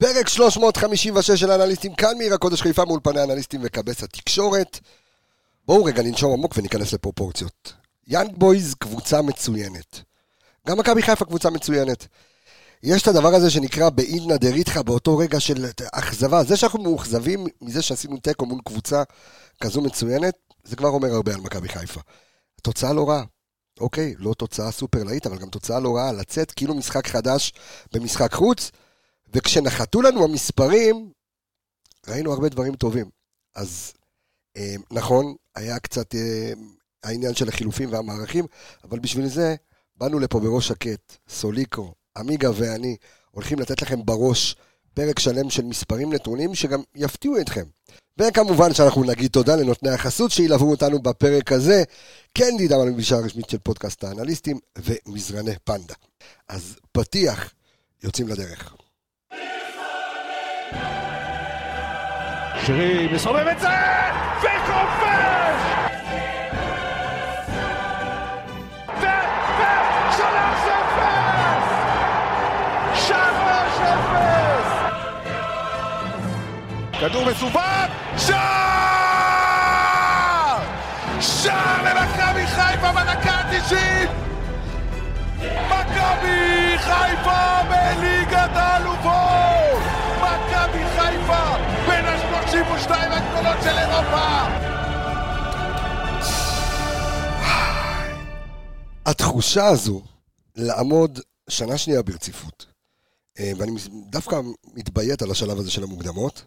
פרק 356 של האנליסטים, כאן מעיר הקודש חיפה מאולפני האנליסטים וכבש התקשורת. בואו רגע ננשום עמוק וניכנס לפרופורציות. יאנג בויז קבוצה מצוינת. גם מכבי חיפה קבוצה מצוינת. יש את הדבר הזה שנקרא באידנא דריתחא באותו רגע של אכזבה. זה שאנחנו מאוכזבים מזה שעשינו תיקו מול קבוצה כזו מצוינת, זה כבר אומר הרבה על מכבי חיפה. תוצאה לא רעה. אוקיי, לא תוצאה סופר להיט, אבל גם תוצאה לא רעה לצאת כאילו משחק חדש במשחק חוץ. וכשנחתו לנו המספרים, ראינו הרבה דברים טובים. אז אה, נכון, היה קצת אה, העניין של החילופים והמערכים, אבל בשביל זה באנו לפה בראש שקט, סוליקו, עמיגה ואני הולכים לתת לכם בראש פרק שלם של מספרים נתונים שגם יפתיעו אתכם. וכמובן שאנחנו נגיד תודה לנותני החסות שילוו אותנו בפרק הזה, קנדיד, אבל בפגישה הרשמית של פודקאסט האנליסטים ומזרני פנדה. אז פתיח, יוצאים לדרך. שרי מסובב את זה, וכובש! ו- ו- שלוש אפס! שלוש אפס! כדור מסובב, שער! שער למכבי חיפה בדקה ה-90! מכבי חיפה בליגת האלופות! מכבי חיפה בין ה-32 הגדולות של אירופה! התחושה הזו לעמוד שנה שנייה ברציפות, אה, ואני דווקא מתביית על השלב הזה של המוקדמות,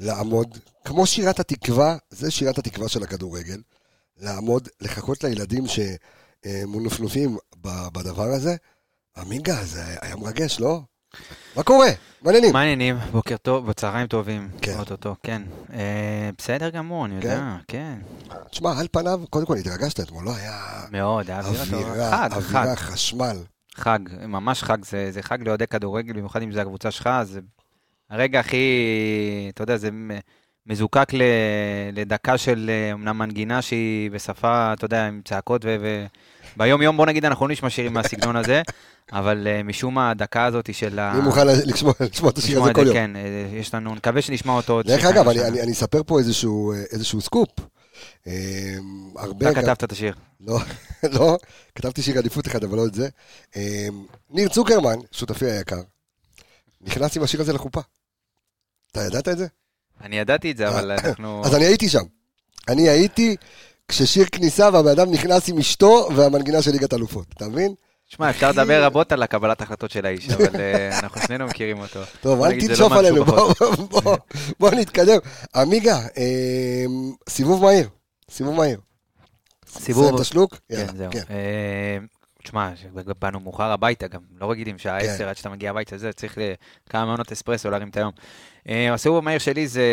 לעמוד, כמו שירת התקווה, זה שירת התקווה של הכדורגל, לעמוד, לחכות לילדים שמונפנופים ב- בדבר הזה. עמיגה, זה היה מרגש, לא? מה קורה? מעניינים. מה העניינים? בוקר טוב, בצהריים טובים. כן. אוטוטו, כן. אה, בסדר גמור, אני יודע, כן. תשמע, על פניו, קודם כל התרגשת אתמול, לא היה מאוד, היה אווירה טובה. אווירה, חג, חג, אווירה, חשמל. חג, ממש חג, זה זה חג לאוהדי כדורגל, במיוחד אם זה הקבוצה שלך, זה הרגע הכי, אתה יודע, זה מזוקק ל- לדקה של אה, אמנם מנגינה שהיא בשפה, אתה יודע, עם צעקות ו... ו- ביום יום, בוא נגיד, אנחנו לא נשמע שירים מהסגנון הזה, אבל אה, משום מה, הדקה הזאת של ה... אני מוכן לשמוע לשמוע את השיר הזה כל יום. כן, אה, יש לנו, נקווה שנשמע אותו עוד... דרך אגב, אני-. אני אני אספר פה איזשהו איזשהו סקופ. הרבה... אתה כתבת את השיר. לא, לא, כתבתי שיר עדיפות אחד, אבל לא את זה. ניר צוקרמן, שותפי היקר, נכנס עם השיר הזה לחופה. אתה ידעת את זה? אני ידעתי את זה, אבל אנחנו... אז אני הייתי שם. אני הייתי כששיר כניסה והבן אדם נכנס עם אשתו והמנגינה של ליגת אלופות, אתה מבין? שמע, אפשר לדבר רבות על הקבלת החלטות של האיש, אבל אה, אנחנו שנינו מכירים אותו. טוב, אל זה תנשוף לא עלינו, מהמשובחות. בוא- בוא- בוא נתקדם. עמיגה, אה, סיבוב מהיר, סיבוב מהיר. סיבוב- סיים את השלוק? כן, זהו. כן. אה, תשמע, באנו מאוחר הביתה, גם לא רגילים, שעה כן. עשר עד שאתה מגיע הביתה, זה צריך כמה מנות אספרסו להרים את היום. אה, הסיבוב המהיר שלי זה,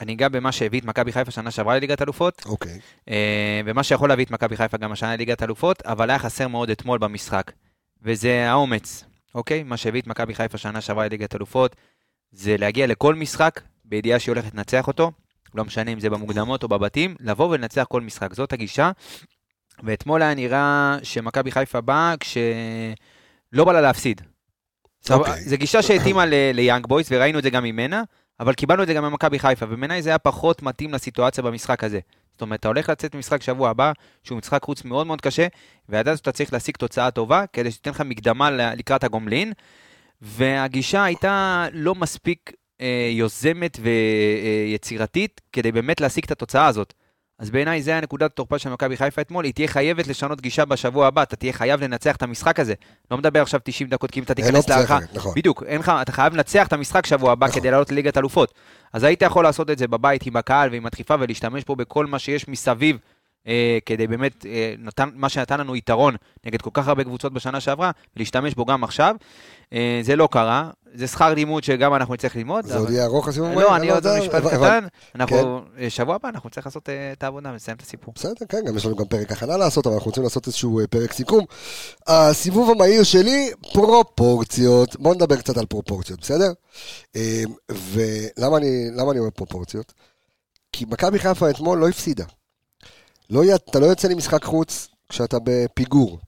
אני אגע במה שהביא את מכבי חיפה שנה שעברה לליגת אלופות, אוקיי. אה, ומה שיכול להביא את מכבי חיפה גם השנה לליגת אלופות, אבל היה חסר מאוד אתמול במשחק, וזה האומץ, אוקיי? מה שהביא את מכבי חיפה שנה שעברה לליגת אלופות, זה להגיע לכל משחק בידיעה שהיא הולכת לנצח אותו, לא משנה אם זה במוקדמות או בבתים, לבוא ולנצח כל משחק, זאת הגישה. ואתמול היה נראה שמכבי חיפה באה כשלא בא לה להפסיד. אוקיי. זו גישה שהתאימה ליאנג בויס, וראינו את זה גם ממנה, אבל קיבלנו את זה גם ממכבי חיפה, ובעיניי זה היה פחות מתאים לסיטואציה במשחק הזה. זאת אומרת, אתה הולך לצאת משחק שבוע הבא, שהוא משחק חוץ מאוד מאוד קשה, וידעת שאתה צריך להשיג תוצאה טובה, כדי שתיתן לך מקדמה לקראת הגומלין, והגישה הייתה לא מספיק אה, יוזמת ויצירתית, כדי באמת להשיג את התוצאה הזאת. אז בעיניי זה הנקודת התורפה של מכבי חיפה אתמול, היא תהיה חייבת לשנות גישה בשבוע הבא, אתה תהיה חייב לנצח את המשחק הזה. לא מדבר עכשיו 90 דקות, כי אם אתה תיכנס להערכה, נכון. בדיוק, אין לך, אתה חייב לנצח את המשחק שבוע הבא נכון. כדי לעלות לליגת אלופות. אז היית יכול לעשות את זה בבית עם הקהל ועם הדחיפה ולהשתמש פה בכל מה שיש מסביב, אה, כדי באמת, אה, נתן, מה שנתן לנו יתרון נגד כל כך הרבה קבוצות בשנה שעברה, ולהשתמש בו גם עכשיו. אה, זה לא קרה, זה שכר לימוד שגם אנחנו נצטרך ללמוד. זה עוד יהיה ארוך הסיבוב מהיר? לא, אני עוד משפט קטן, אנחנו, אה, שבוע הבא אנחנו נצטרך לעשות אה, את העבודה ולסיים את הסיפור. בסדר, כן, גם יש לנו גם פרק הכנה לעשות, אבל אנחנו רוצים לעשות איזשהו אה, פרק סיכום. הסיבוב המהיר שלי, פרופורציות. בואו נדבר קצת על פרופורציות, בסדר? אה, ולמה אני, אומר פרופורציות? כי מכבי חיפה אתמול לא הפסידה. לא, אתה לא יוצא למשחק חוץ כשאתה בפיגור.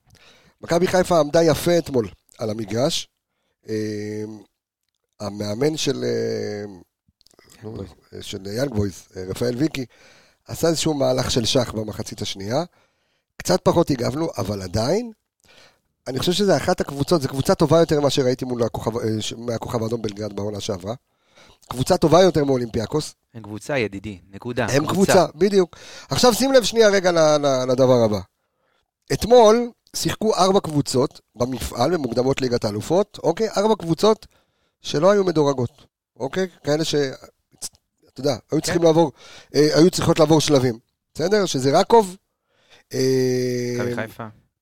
מכבי חיפה עמדה יפה אתמול על המגרש. המאמן של, אה, של יאנג בויז, אה, רפאל ויקי, עשה איזשהו מהלך של שח במחצית השנייה. קצת פחות הגבנו, אבל עדיין, אני חושב שזו אחת הקבוצות, זו קבוצה טובה יותר ממה שראיתי מול הכוכב, אה, מהכוכב האדום בלגרד בעונה שעברה. קבוצה טובה יותר מאולימפיאקוס. הם קבוצה, ידידי, נקודה. הם קבוצה, בדיוק. עכשיו שים לב שנייה רגע לדבר הבא. אתמול שיחקו ארבע קבוצות במפעל במוקדמות ליגת האלופות, אוקיי? ארבע קבוצות שלא היו מדורגות, אוקיי? כאלה ש... אתה יודע, היו צריכים לעבור, אה, היו צריכות לעבור שלבים, בסדר? שזה רקוב, אה.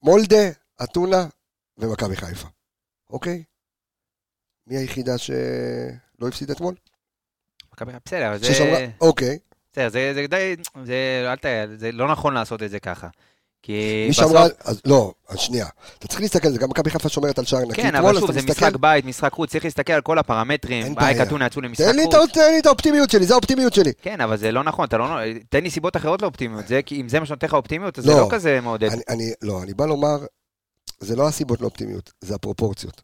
מולדה, אתונה ומכבי חיפה, אוקיי? מי היחידה שלא הפסידה אתמול? מכבי חיפה, בסדר, זה... ששמרה, אוקיי. בסדר, זה, זה די, זה, אל ת... זה לא נכון לעשות את זה ככה. כי מי שאמרה, אז לא, אז שנייה. אתה צריך להסתכל על זה, גם מכבי חיפה שומרת על שער נקי כן, אבל שוב, זה משחק בית, משחק חוץ, צריך להסתכל על כל הפרמטרים. אה, אייק אתונה יצאו למשחק חוץ. תן לי את האופטימיות שלי, זה האופטימיות שלי. כן, אבל זה לא נכון, אתה לא... תן לי סיבות אחרות לאופטימיות. אם זה מה שנותן לך אופטימיות, אז זה לא. לא כזה מעודד. לא, אני בא לומר, זה לא הסיבות לאופטימיות, זה הפרופורציות.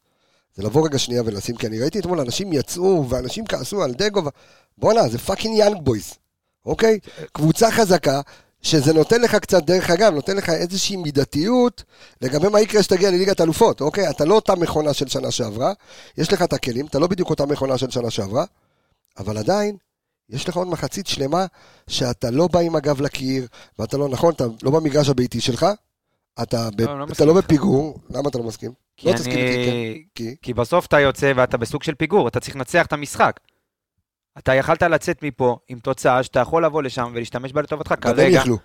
זה לבוא רגע שנייה ולשים, כי אני ראיתי אתמול אנשים יצאו, ואנשים כעסו על דגו, בואנה, זה fucking יאנג בויז, אוקיי? קבוצה חזקה, שזה נותן לך קצת, דרך אגב, נותן לך איזושהי מידתיות לגבי מה יקרה שתגיע לליגת אלופות, אוקיי? אתה לא אותה מכונה של שנה שעברה, יש לך את הכלים, אתה לא בדיוק אותה מכונה של שנה שעברה, אבל עדיין, יש לך עוד מחצית שלמה שאתה לא בא עם הגב לקיר, ואתה לא, נכון, אתה לא במגרש הביתי שלך, אתה, ב, לא, לא אתה לא. בפיגור, למה אתה לא מסכים? כי לא תסכים איתי, כן. אני... כי... כי בסוף אתה יוצא ואתה בסוג של פיגור, אתה צריך לנצח את המשחק. אתה יכלת לצאת מפה עם תוצאה שאתה יכול לבוא לשם ולהשתמש בה לטובתך גם הם כרגע. יכלו.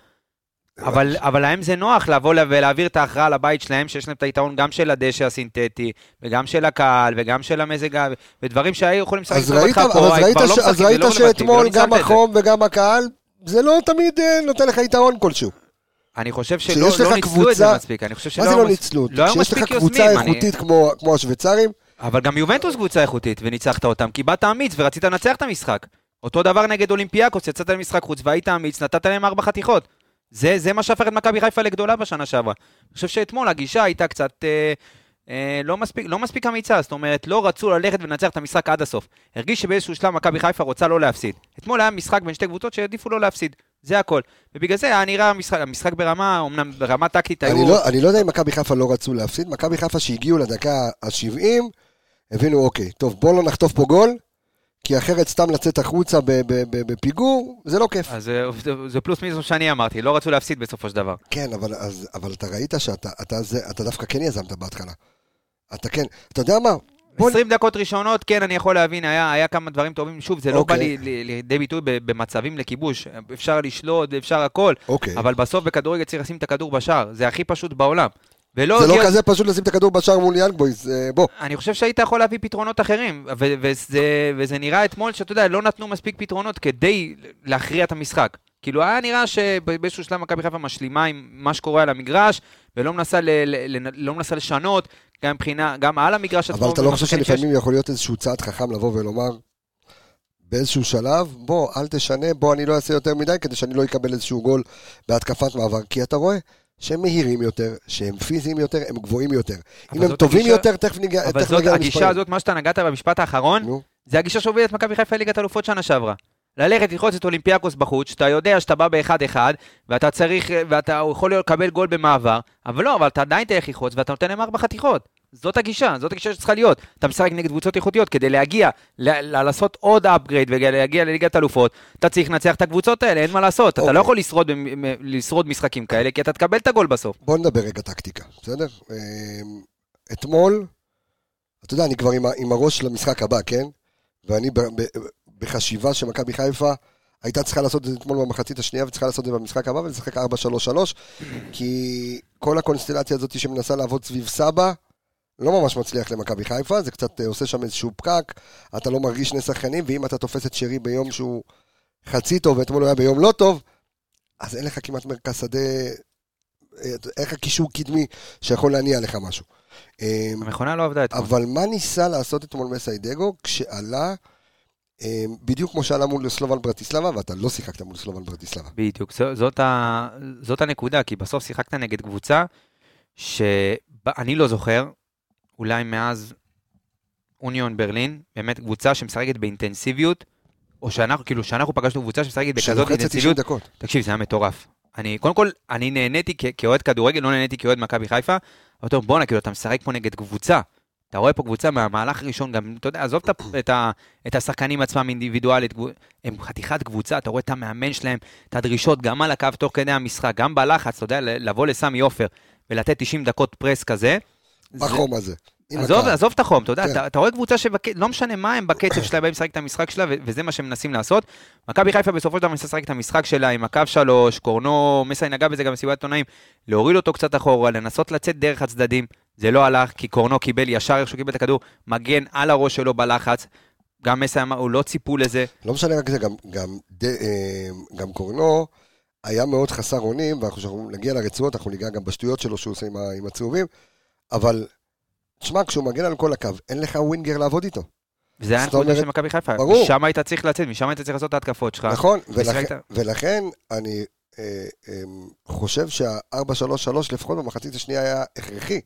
אבל, אבל להם זה נוח לבוא לה- ולהעביר את ההכרעה לבית שלהם, שיש להם את היתרון גם של הדשא הסינתטי, וגם של הקהל, וגם של המזג האוויר, ודברים שהיו יכולים לשחק לטובתך פה, כבר לא ש... אז משחקים, ראית לא שאתמול ולא גם. החום וגם הקהל, זה לא תמיד אה, נותן לך יתרון כלשהו. אני חושב שלא לא ניצלו את זה מספיק, אני חושב מה שלא זה לא ניצלו? לא כשיש לך קבוצה איכותית כמו כמו השוויצרים, אבל גם יובנטוס קבוצה איכותית, וניצחת אותם, כי באת אמיץ ורצית לנצח את המשחק. אותו דבר נגד אולימפיאקוס, יצאת למשחק חוץ והיית אמיץ, נתת להם ארבע חתיכות. זה, זה מה שהפך את מכבי חיפה לגדולה בשנה שעברה. אני חושב שאתמול הגישה הייתה קצת אה, אה, לא, מספיק, לא מספיק אמיצה, זאת אומרת, לא רצו ללכת ולנצח את המשחק עד הסוף. הרגיש שבאיזשהו שלב מכבי חיפה רוצה לא להפסיד. אתמול היה משחק בין שתי קבוצות שהעדיפו לא להפסיד, זה הכל. ובגלל זה היה נראה המשחק, המשחק ברמה, אמנם ברמה טקטית היו... אני לא- אני לא יודע אם מכבי חיפה לא רצו להפסיד, מכבי חיפה שהגיעו לדקה ה-70, הבינו, אוקיי, טוב, בוא לא נחטוף פה גול, כי אחרת סתם לצאת החוצה בפיגור, זה לא כיף. אז זה, פלוס מינוס שאני אמרתי, לא רצו להפסיד בסופו של דבר. כן, אבל, אז, אבל אתה ראית שאתה אתה, זה, אתה דווקא כן יזמת בהתחלה. אתה כן, אתה יודע מה? בוא, 20 דקות ראשונות, כן, אני יכול להבין, היה, היה כמה דברים טובים. שוב, זה לא בא אוקיי. לי- לי- לידי ביטוי במצבים לכיבוש. אפשר לשלוט, אפשר הכל, אוקיי. אבל בסוף בכדורגל צריך לשים את הכדור בשער. זה הכי פשוט בעולם. ולא זה לא כזה פשוט לשים את הכדור בשער מול יאנג בויז, אה, בוא. אני חושב שהיית יכול להביא פתרונות אחרים, ו- וזה, נראה אתמול שאתה יודע, לא נתנו מספיק פתרונות כדי להכריע את המשחק. כאילו היה נראה שבאיזשהו שלב מכבי חיפה משלימה עם מה שקורה על המגרש, ולא מנסה, ל- ל- ל- לא מנסה לשנות, גם מבחינה, גם על המגרש עצמו. אבל אתה לא חושב שיש. שלפעמים יכול להיות איזשהו צעד חכם לבוא ולומר, באיזשהו שלב, בוא, אל תשנה, בוא, אני לא אעשה יותר מדי, כדי שאני לא אקבל איזשהו גול בהתקפת מעבר, כי אתה רואה שהם מהירים יותר, שהם פיזיים יותר, הם גבוהים יותר. אם הם טובים הגישה- יותר, תכף ניגע אבל תכף זאת נגיע הגישה למספרים. הזאת, מה שאתה נגעת במשפט האחרון, נו, זה הגישה שהובילה את מכבי חיפה לליגת אלופות שנה שעברה. ללכת ללחוץ את אולימפיאקוס בחוץ, שאתה יודע שאתה בא באחד-אחד, ואתה צריך, ואתה יכול לקבל גול במעבר, אבל לא, אבל אתה עדיין תלך ללחוץ, ואתה נותן להם ארבע חתיכות. זאת הגישה, זאת הגישה שצריכה להיות. אתה משחק נגד קבוצות איכותיות, כדי להגיע, ל- ל- לעשות עוד upgrade ולהגיע לליגת אלופות, אתה צריך לנצח את הקבוצות האלה, אין מה לעשות. אתה אוקיי. לא יכול לשרוד, לשרוד משחקים כאלה, כי אתה תקבל את הגול בסוף. בוא נדבר רגע טקטיקה, בסדר? אמ, אתמול, אתה יודע, אני כבר עם, עם הראש למשחק הבא, כן? ואני ב, ב, בחשיבה שמכבי חיפה הייתה צריכה לעשות את זה אתמול במחצית השנייה וצריכה לעשות את זה במשחק הבא ולשחק 4-3-3 כי כל הקונסטלציה הזאת שמנסה לעבוד סביב סבא לא ממש מצליח למכבי חיפה, זה קצת אה, עושה שם איזשהו פקק, אתה לא מרגיש שני שחקנים, ואם אתה תופס את שרי ביום שהוא חצי טוב ואתמול הוא היה ביום לא טוב, אז אין לך כמעט מרכז שדה, אה, אין לך קישור קדמי שיכול להניע לך משהו. אה, המכונה לא עבדה אתמול. אבל מה ניסה לעשות אתמול מסיידגו כשעלה, אה, בדיוק כמו שעלה מול סלובן ברטיסלבה, ואתה לא שיחקת מול סלובן ברטיסלבה. בדיוק, זאת, ה... זאת הנקודה, כי בסוף שיחקת נגד קבוצה שאני לא זוכר, אולי מאז אוניון ברלין, באמת קבוצה שמשחקת באינטנסיביות, או שאנחנו, כאילו, שאנחנו פגשנו קבוצה שמשחקת בכזאת שלוחצת 90 אינטנסיביות, דקות. תקשיב, זה היה מטורף. אני, קודם כל, אני נהניתי כאוהד כדורגל, לא נהניתי כאוהד מכבי חיפה. אבל טוב, בואנה, כאילו, אתה משחק פה נגד קבוצה. אתה רואה פה קבוצה מהמהלך הראשון, גם, אתה יודע, עזוב את, ה- את, את השחקנים עצמם אינדיבידואלית, הם חתיכת קבוצה, אתה רואה את המאמן שלהם, את הדרישות, גם על הקו תוך כדי המשחק, גם בלחץ, אתה יודע, לבוא לסמי עופר ולתת 90 דקות פרס כזה. בחום הזה. עזוב, הקהל. עזוב את החום, אתה יודע, כן. אתה, אתה רואה קבוצה שלא משנה מה הם בקצב שלה, באים לשחק את המשחק שלה, ו- וזה מה שהם מנסים לעשות. מכבי חיפה בסופו של דבר מנסה לשחק את המשחק שלה עם הקו שלוש, קורנו, מסי נגע בזה גם במסיבת עיתונאים, להוריד אותו קצת אחורה, לנסות לצאת דרך הצדדים. זה לא הלך, כי קורנו קיבל ישר איך שהוא קיבל את הכדור, מגן על הראש שלו בלחץ. גם מסי אמר, הוא לא ציפו לזה. לא משנה רק זה, גם, גם, ד, אה, גם קורנו היה מאוד חסר אונים, ואנחנו נגיע לרצועות, אנחנו ניגע גם בשטויות שלו שהוא עושה עם, עם הצהובים, אבל, תשמע, כשהוא מגן על כל הקו, אין לך ווינגר לעבוד איתו. וזה היה הנקודה אומרת- של מכבי חיפה. ברור. משם היית צריך לצאת, משם היית צריך לעשות את ההתקפות שלך. נכון, ולכן, ולכן אני אה, אה, חושב שה-4-3-3 לפחות במחצית השנייה היה הכרחי.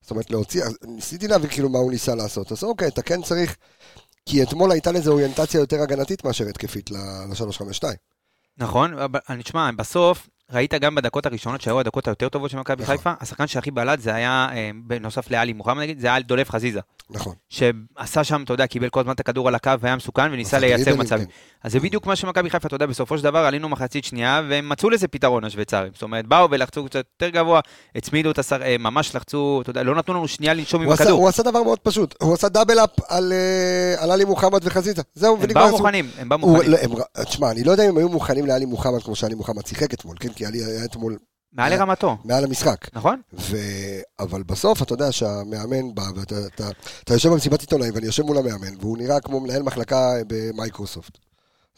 זאת אומרת, להוציא, ניסיתי להבין כאילו מה הוא ניסה לעשות. אז אוקיי, אתה כן צריך, כי אתמול הייתה לזה אוריינטציה יותר הגנתית מאשר התקפית ל-352. נכון, אבל אני תשמע, בסוף ראית גם בדקות הראשונות שהיו הדקות היותר טובות של מכבי נכון. חיפה, השחקן שהכי בלט זה היה, אה, בנוסף לאלי מוחמד נגיד, זה היה דולף חזיזה. נכון. שעשה שם, אתה יודע, קיבל כל הזמן את הכדור על הקו והיה מסוכן וניסה לייצר מצבים. כן. אז זה בדיוק מה שמכבי חיפה, אתה יודע, בסופו של דבר עלינו מחצית שנייה והם מצאו לזה פתרון השוויצרים. זאת אומרת, באו ולחצו קצת יותר גבוה, הצמידו את השר, אה, ממש לחצו, אתה יודע, לא נתנו לנו שנייה לנשום עם הכדור. הוא עשה דבר מאוד פשוט, הוא עשה double up על, אה, על עלי מוחמד וחזיזה. זהו, הם ונגמר באו הסיפור. מוכנים, הם באו מוכנים. לא, הם- תשמע, אני לא יודע אם הם היו מוכנים לעלי מוחמד כמו שעלי מוחמד שיחק אתמול, כן? כי עלי היה אתמול מעל לרמתו, מעל המשחק. נכון? ו... אבל בסוף אתה יודע שהמאמן בא, ואתה אתה, אתה יושב במסיבת עיתונאים, ואני יושב מול המאמן, והוא נראה כמו מנהל מחלקה במייקרוסופט.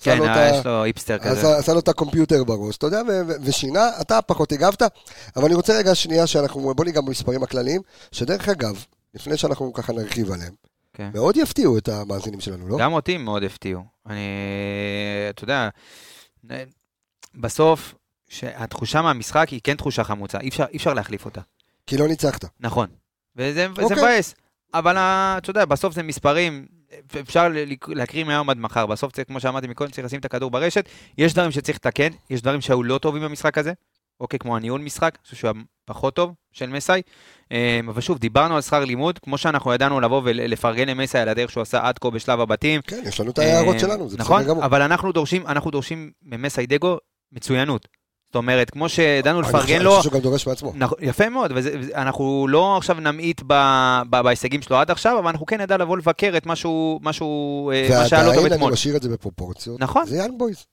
כן, לו אה, יש לו היפסטר כזה. עשה, עשה לו את ה computer בראש, אתה יודע, ו- ו- ושינה, אתה פחות הגבת, אבל אני רוצה רגע שנייה שאנחנו, בוא ניגע במספרים הכלליים, שדרך אגב, לפני שאנחנו ככה נרחיב עליהם, כן. מאוד יפתיעו את המאזינים שלנו, לא? גם אותי מאוד הפתיעו. אני, אתה יודע, בסוף, שהתחושה מהמשחק היא כן תחושה חמוצה, אי אפשר, אי אפשר להחליף אותה. כי לא ניצחת. נכון. וזה, אוקיי. מבאס. אבל אתה יודע, בסוף זה מספרים, אפשר להקריא מהיום עד מחר. בסוף, צריך, כמו שאמרתי מקודם, צריך לשים את הכדור ברשת. יש דברים שצריך לתקן, יש דברים שהיו לא טובים במשחק הזה. אוקיי, כמו הניהול משחק, אני חושב שהוא היה פחות טוב של מסאי. אה, אבל שוב, דיברנו על שכר לימוד, כמו שאנחנו ידענו לבוא ולפרגן למסאי על הדרך שהוא עשה עד כה בשלב הבתים. כן, יש לנו את ההערות אה, שלנו, זה נכון, בסדר גמור. אבל אנחנו דורשים, אנחנו דורשים ממסיידגו מצוינות. זאת אומרת, כמו שידענו לפרגן לו, אני חושב שהוא גם דורש מעצמו. נכון, יפה מאוד, ואנחנו לא עכשיו נמעיט ב, ב, בהישגים שלו עד עכשיו, אבל אנחנו כן נדע לבוא לבקר את מה אה, מה שהיה לו טוב ועדיין אני אתמול. משאיר את זה בפרופורציות. נכון. זה יאנג בויז.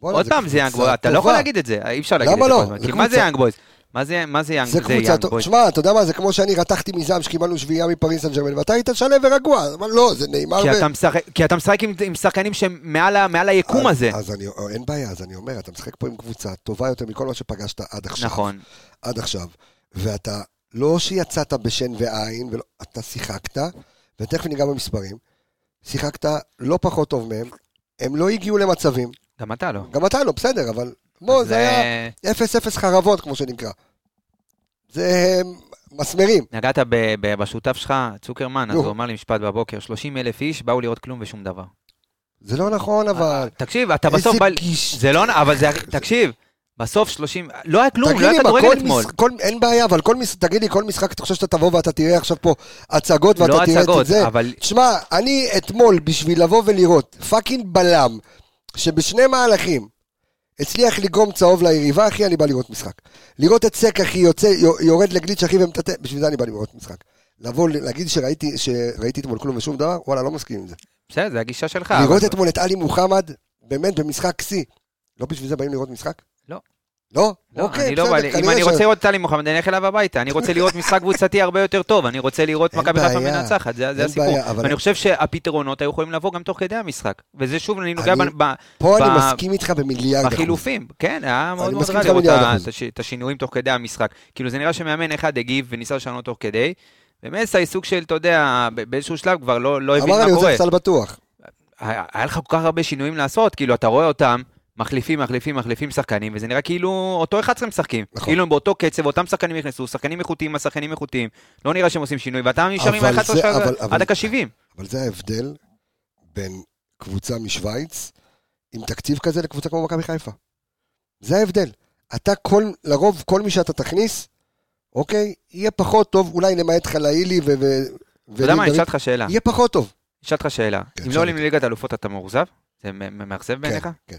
עוד פעם, זה יאנג בויז, אתה לא יכול. להגיד את זה, אי אפשר להגיד את למה זה לא? הזמן. זה כי מה זה יאנג בויז? מה זה מה זה יאנג זה זה קבוצה יאנג טובה. בויז? שמע, אתה יודע מה, זה כמו שאני רתחתי מזעם שקיבלנו שביעייה מפריס סן ג'רמן, ואתה היית שלם ורגוע. אבל לא, זה נאמר כי ו... אתה משחק- כי אתה משחק עם- עם שחקנים שהם מעל היקום אז- הזה. אז אני, אין בעיה, אז אני אומר, אתה משחק פה עם קבוצה טובה יותר מכל מה שפגשת עד עכשיו. נכון. עד עכשיו. ואתה, לא שיצאת בשן ועין, ולא, אתה שיחקת, ותכף ניגע במספרים, שיחקת לא פחות טוב מהם, הם לא הגיעו למצבים, גם אתה לא. גם אתה לא, בסדר, אבל אז, זה היה אה, 0-0 חרבות, כמו שנקרא. זה מסמרים. נגעת ב- ב- בשותף שלך, צוקרמן, אז. הוא אמר לי משפט בבוקר, 30 אלף איש באו לראות כלום ושום דבר. זה לא נכון, אבל... תקשיב, אתה בסוף איזה. גיש... זה לא... אבל זה... תקשיב, בסוף 30... לא היה כלום, לא היה כדורגל אתמול. מש- כל- אין בעיה, אבל כל מש- תגיד לי, כל משחק אתה חושב שאתה תבוא ואתה תראה עכשיו פה הצגות ואתה לא תראה הצגות, את זה? אבל... תשמע, אני אתמול, בשביל לבוא ולראות fucking בלם, שבשני מהלכים הצליח לגרום צהוב ליריבה, אחי, אני בא לראות משחק. לראות את סק, אחי, יוצא, יו- יורד לגליץ', אחי, ומטאטא, בשביל זה אני בא לראות משחק. לבוא, להגיד שראיתי, שראיתי אתמול כלום ושום דבר, וואלה, לא מסכים עם זה. בסדר, זה הגישה שלך. לראות אבל- אתמול את עלי מוחמד, באמת במשחק שיא. לא בשביל זה באים לראות משחק? לא. לא? לא, אוקיי, אני לא בא לי, אם אני רוצה לראות את עלי מוחמד, אני אלך אליו הביתה. אני רוצה לראות משחק קבוצתי הרבה יותר טוב. אני רוצה לראות מכבי חיפה. מנצחת, זה הסיפור. ואני חושב שהפתרונות היו יכולים לבוא גם תוך כדי המשחק. וזה שוב, אני נוגע אני- ב- פה אני מסכים איתך במיליארד אחוז. בחילופים, כן, היה מאוד מאוד רע לראות את השינויים תוך כדי המשחק. כאילו זה נראה שמאמן אחד הגיב וניסה לשנות תוך כדי, ומסי סוג של, אתה יודע, באיזשהו שלב כבר לא לא הבין אמר מה אני קורה. רוצה סל בטוח. היה לך כל כך הרבה שינויים לעשות, כאילו אתה רואה אותם, מחליפים, מחליפים, מחליפים שחקנים, וזה נראה כאילו אותו 11 משחקים. נכון. כאילו הם באותו קצב, אותם שחקנים נכנסו, שחקנים איכותיים, השחקנים איכותיים, לא נראה שהם עושים שינוי, ואתה נשאר עם אבל ה-11 זה- שלך אבל- אבל- עד דקה 70. אבל זה ההבדל בין קבוצה משוויץ עם תקציב כזה לקבוצה כמו מכבי חיפה. זה ההבדל. אתה כל, לרוב, כל מי שאתה תכניס, אוקיי, יהיה פחות טוב, אולי למעט חלאילי ו... אתה יודע מה, אני אשאל אותך שאלה. יהיה פחות טוב. אשאל אותך שאלה. כן, אם לא עולים. לליגת האלופות אתה מאוכזב? זה מאכזב בעיניך? כן, כן, כן,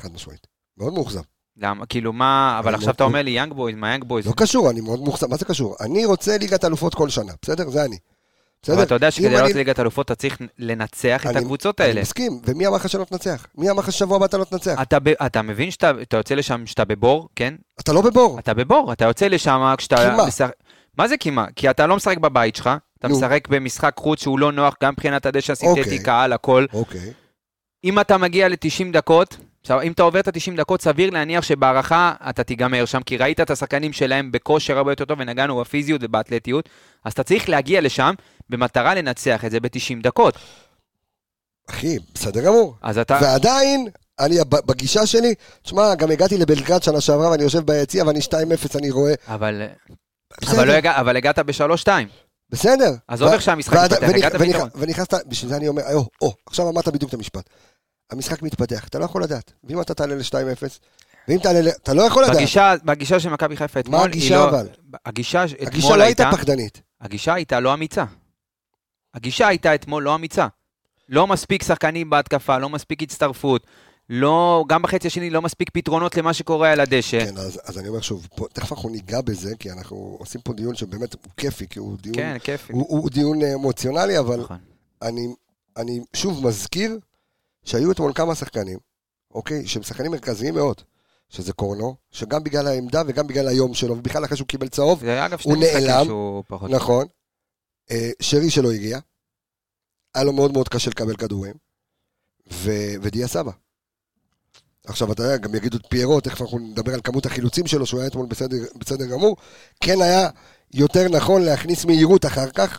חד משמעית. מאוד מאוכזב. למה? כאילו מה, אבל אני עכשיו אתה אומר לי יאנג בויז, מה יאנג בויז? לא קשור, אני מאוד מאוכזב. מה זה קשור? אני רוצה ליגת אלופות כל שנה, בסדר? זה אני. בסדר? אבל אתה יודע שכדי אני- לעלות לליגת האלופות אתה צריך לנצח את אני- הקבוצות אני האלה. מסכים, ומי אמר לך שלא תנצח? מי אמר לך ששבוע הבא אתה לא תנצח? אתה מבין שאתה אתה יוצא לשם שאתה בבור, כן? אתה לא בבור. אתה בבור, אתה יוצא לשם כשאתה... כי מה? זה מה? כי אתה לא משחק בבית שלך, אתה. משחק במשחק חוץ שהוא לא נוח גם מבחינת הדשא הסינתטי, אוקיי. קהל, הכל. אוקיי. אם אתה מגיע ל-90 דקות, עכשיו, אם אתה עובר את ה-90 דקות, סביר להניח שבהערכה אתה תיגמר שם, כי ראית את השחקנים שלהם בכושר הרבה יותר טוב, ונגענו בפיזיות ובאתלטיות, אז אתה צריך להגיע לשם במטרה לנצח את זה ב-90 דקות. אחי, בסדר גמור. אז אתה... ועדיין, אני, בגישה שלי, תשמע, גם הגעתי לבלגרד שנה שעברה ואני יושב ביציע ואני 2-0, אני רואה... אבל... בסדר. אבל, לא הגע, אבל הגעת ב-3-2. בסדר. עזוב איך שהמשחק ונכ- הגעת ביתרון. ונכנסת, בשביל זה אני אומר, או, או, עכשיו אמרת בדיוק את המשפט. המשחק מתפתח, אתה לא יכול לדעת. ואם אתה תעלה ל-2-0, ואם תעלה ל... אתה לא יכול לדעת. בגישה, בגישה של מכבי חיפה אתמול, היא הגישה לא... אבל? הגישה הגישה אתמול לא הייתה הייתה... פחדנית. הגישה הייתה לא אמיצה. הגישה הייתה אתמול לא אמיצה. לא מספיק שחקנים בהתקפה, לא מספיק הצטרפות, לא, גם בחצי השני לא מספיק פתרונות למה שקורה על הדשא. כן, אז, אז אני אומר שוב, פה, תכף אנחנו ניגע בזה, כי אנחנו עושים פה דיון שבאמת הוא כיפי, כי הוא דיון, כן, כיף. הוא, הוא דיון אה, אמוציונלי, אבל נכון. אני, אני שוב מזכיר שהיו אתמול כמה שחקנים, אוקיי? שהם שחקנים מרכזיים מאוד. שזה קורנו, שגם בגלל העמדה וגם בגלל היום שלו, ובכלל אחרי שהוא קיבל צהוב, הוא נעלם. פחות... נכון. אה, שרי שלא הגיע, היה לו מאוד מאוד קשה לקבל כדורים, ו- ודיה סבא. עכשיו, אתה יודע, גם יגידו את פיירו, תכף אנחנו נדבר על כמות החילוצים שלו, שהוא היה אתמול בסדר, בסדר גמור. כן היה יותר נכון להכניס מהירות אחר כך,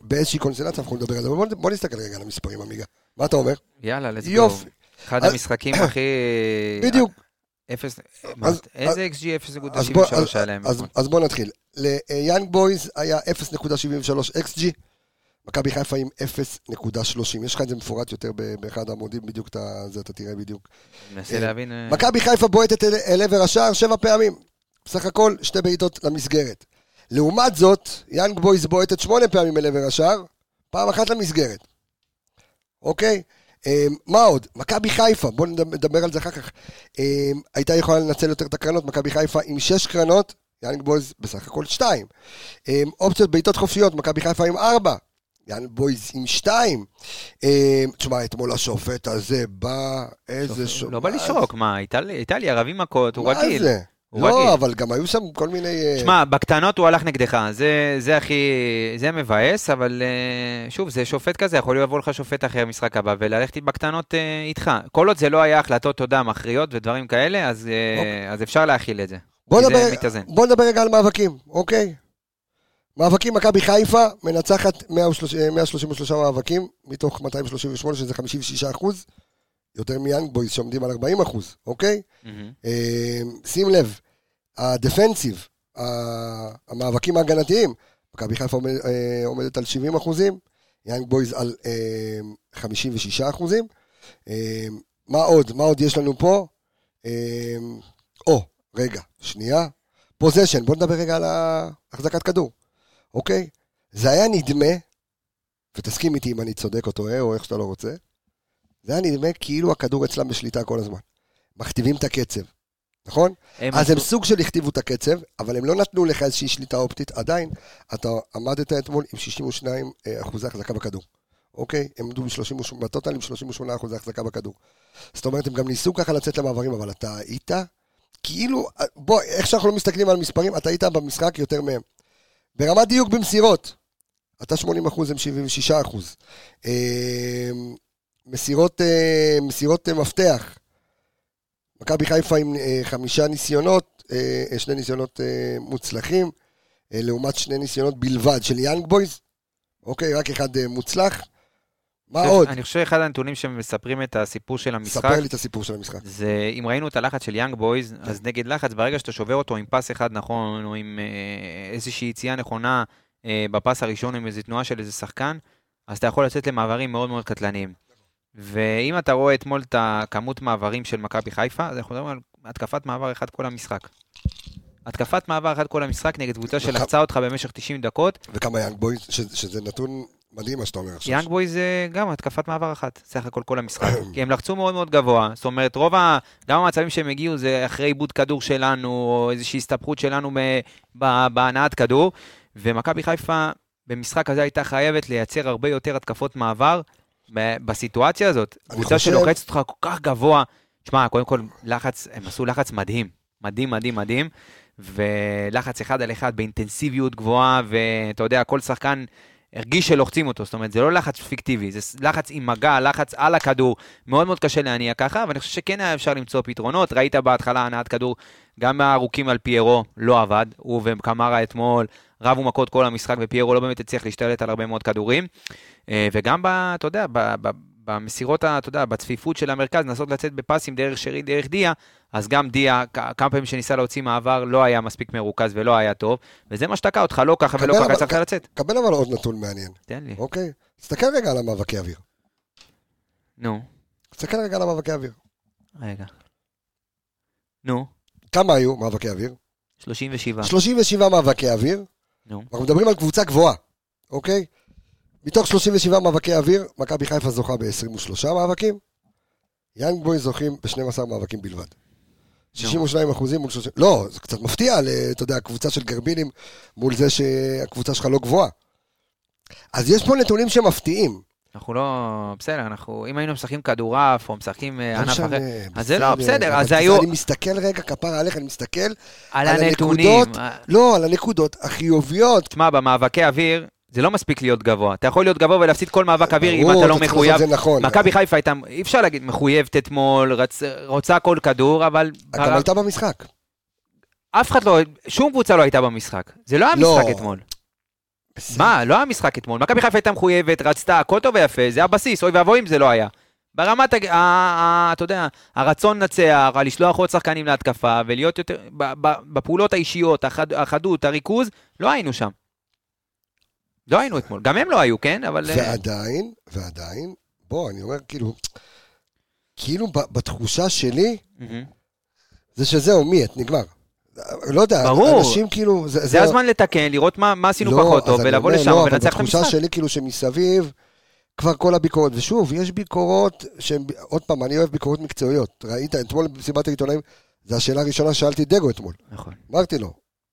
באיזושהי קונסטלציה, אנחנו נדבר על זה. אבל בוא, בוא נסתכל רגע על המספרים, עמיגה. מה אתה אומר? יאללה, let's go. יופי. אחד אז- המשחקים הכי... בדיוק. אפס... אז- איזה XG אז בוא, 0.73 היה להם? אז, בוא נתחיל. ליאנג בויז היה 0.73 XG, מכבי חיפה עם 0.30. יש לך את זה מפורט יותר באחד העמודים, בדיוק את ה- זה אתה תראה בדיוק. מנסה אה, להבין... אה, מכבי חיפה בועטת אל, אל עבר השער שבע פעמים. בסך הכל שתי בעיטות למסגרת. לעומת זאת, יאנג בויז בועטת שמונה פעמים אל עבר השער, פעם אחת למסגרת. אוקיי? אה, מה עוד? מכבי חיפה, בואו נדבר על זה אחר כך. אה, הייתה יכולה לנצל יותר את הקרנות, מכבי חיפה עם שש קרנות, יאנג בויז בסך הכל שתיים. אה, אופציות בעיטות חופשיות, מכבי חיפה עם ארבע. יאנג בויז עם שתיים. תשמע, אתמול השופט הזה בא, איזה שופט. לא בא לשרוק, מה, לי ערבים מכות, הוא מה רגיל. זה? לא, רגיל. אבל גם היו שם כל מיני... אה, שמע, בקטנות הוא הלך נגדך, זה, זה הכי... זה מבאס, אבל אה, שוב, זה שופט כזה, יכול לבוא לך שופט אחר במשחק הבא וללכת בקטנות אה, איתך. כל עוד זה לא היה החלטות, יודע, מכריעות ודברים כאלה, אז, אוקיי. אז אפשר להכיל את זה. בוא נדבר, זה. בוא נדבר רגע על מאבקים, אוקיי? מאבקים, מכבי חיפה מנצחת 130 133 מאבקים מתוך 238, שזה 56 אחוז. יותר מיאנג בויז שעומדים על 40 אחוז, אוקיי? אה, שים לב, ה defensive, המאבקים ההגנתיים, מכבי חיפה עומד, אה, עומדת על 70 אחוזים, יאנג בויז על אה, 56 אחוזים. אה, מה עוד? מה עוד יש לנו פה? או, רגע, שנייה. possession, בוא נדבר רגע על החזקת כדור, אוקיי? זה היה נדמה, ותסכים איתי אם אני צודק או טועה, או איך שאתה לא רוצה, זה היה נדמה כאילו הכדור אצלם בשליטה כל הזמן. מכתיבים את הקצב, נכון? הם אז הם סוג של הכתיבו את הקצב, אבל הם לא נתנו לך איזושהי שליטה אופטית. עדיין, אתה עמדת אתמול עם 62 אה, אחוזי החזקה בכדור. אוקיי? הם עמדו ב-38, בטוטל עם 38 אחוזי החזקה בכדור. זאת אומרת, הם גם ניסו ככה לצאת למעברים, אבל אתה היית, כאילו, בוא, איך שאנחנו לא מסתכלים על מספרים, אתה היית במשחק יותר מהם. ברמת דיוק במסירות, אתה 80 אחוז, הם 76 אחוז. מסירות, אה, מסירות אה, מפתח, מכבי חיפה עם אה, חמישה ניסיונות, שני ניסיונות מוצלחים, לעומת שני ניסיונות בלבד של יאנג בויז. אוקיי, רק אחד מוצלח. מה עוד? אני חושב שאחד הנתונים שמספרים את הסיפור של המשחק, ספר לי את הסיפור של המשחק. זה אם ראינו את הלחץ של יאנג בויז, אז נגד לחץ, ברגע שאתה שובר אותו עם pass אחד נכון, או עם איזושהי יציאה נכונה ב pass הראשון, עם איזו תנועה של איזה שחקן, אז אתה יכול לצאת למעברים מאוד מאוד קטלניים. ואם אתה רואה אתמול את הכמות מעברים של מכבי חיפה, אז אנחנו מדברים על התקפת מעבר אחד כל המשחק. התקפת מעבר אחד כל המשחק נגד קבוצה שלחצה אותך במשך 90 דקות. וכמה יאנג בויז, ש- שזה נתון מדהים מה שאתה אומר עכשיו. יאנג בויז גם התקפת מעבר אחת, סך הכל כל המשחק. כי הם לחצו מאוד מאוד גבוה, זאת אומרת, רוב ה... גם המצבים שהם הגיעו זה אחרי עיבוד כדור שלנו, או איזושהי הסתבכות שלנו. בהנעת כדור, ומכבי חיפה במשחק הזה הייתה חייבת לייצר הרבה יותר התקפות מעבר. בסיטואציה הזאת. קבוצה חושב- שלוחצת אותך כל כך גבוה, תשמע, קודם כל, לחץ, הם עשו לחץ מדהים, מדהים, מדהים, מדהים, ולחץ אחד על אחד באינטנסיביות גבוהה, ואתה יודע, כל שחקן הרגיש שלוחצים אותו, זאת אומרת, זה לא לחץ פיקטיבי, זה לחץ עם מגע, לחץ על הכדור, מאוד מאוד קשה להניע ככה, ואני חושב שכן היה אפשר למצוא פתרונות, ראית בהתחלה הנעת כדור, גם מהארוכים על פיירו, לא עבד, הוא וקמרה אתמול רבו מכות כל המשחק, ופיירו לא באמת הצליח להשתלט על הרבה מאוד כדורים, אה, וגם, ב, אתה יודע, ב, ב, במסירות, אתה יודע, בצפיפות של המרכז, לנסות לצאת בפסים דרך שרי, דרך דיה, אז גם דיה, כמה פעמים שניסה להוציא מעבר, לא היה מספיק מרוכז ולא היה טוב, וזה מה שתקע אותך, לא ככה ולא ככה, צריך לצאת. קבל אבל עוד נתון מעניין, תן לי. אוקיי? תסתכל רגע על המאבקי אוויר. נו, תסתכל רגע על המאבקי אוויר. רגע. נו, כמה היו מאבקי אוויר? 37. 37 מאבקי אוויר. נו, אנחנו מדברים על קבוצה גבוהה, אוקיי? מתוך 37 מאבקי אוויר, מכבי חיפה זוכה ב-23 מאבקים, יאנג בוי זוכים ב-12 מאבקים בלבד. 62 אחוזים מול 30... לא, זה קצת מפתיע, אתה יודע, קבוצה של גרבינים מול זה שהקבוצה שלך לא גבוהה. אז יש פה נתונים שמפתיעים. אנחנו לא... בסדר, אנחנו... אם היינו משחקים כדורעף או משחקים אה, לא ענף אחר, אז זה לא, בסדר, אז היו- אני מסתכל רגע, כפרה עליך, אני מסתכל על. הנקודות. אה, לא, על הנקודות החיוביות. תשמע, במאבקי אוויר, זה לא מספיק להיות גבוה. אתה יכול להיות גבוה ולהפסיד כל מאבק אוויר אם אתה לא מחויב. נכון. מכבי חיפה הייתה, אי אפשר להגיד, מחויבת אתמול. רוצה כל כדור, אבל גם הייתה במשחק. אף אחד לא, שום קבוצה לא הייתה במשחק. זה לא היה לא. משחק אתמול. מה, לא היה משחק אתמול. מכבי חיפה הייתה מחויבת, רצתה, הכל טוב ויפה, זה הבסיס, אוי ואבוי אם זה לא היה. ברמת, אתה יודע, הרצון לנצח, לשלוח עוד שחקנים להתקפה, ולהיות יותר, בפעולות האישיות, החד- החדות, הריכוז, לא היינו שם. לא היינו אתמול. גם הם לא היו, כן? אבל... אה, ועדיין, ועדיין, בוא, אני אומר, כאילו, כאילו בתחושה שלי. זה שזהו, מי את, נגמר. לא יודע, ברור. אנשים כאילו... זה, זה הזמן לתקן, לראות מה מה עשינו לא, פחות טוב, ולבוא לשם לא, ולנצח את המשחק. שלי, כאילו, שמסביב, כבר כל הביקורת, ושוב, יש ביקורות שהן, עוד פעם, אני אוהב ביקורות מקצועיות. ראית, אתמול במסיבת העיתונאים, זו השאלה הראשונה ששאלתי דגו אתמול. נכון. אמרתי לו,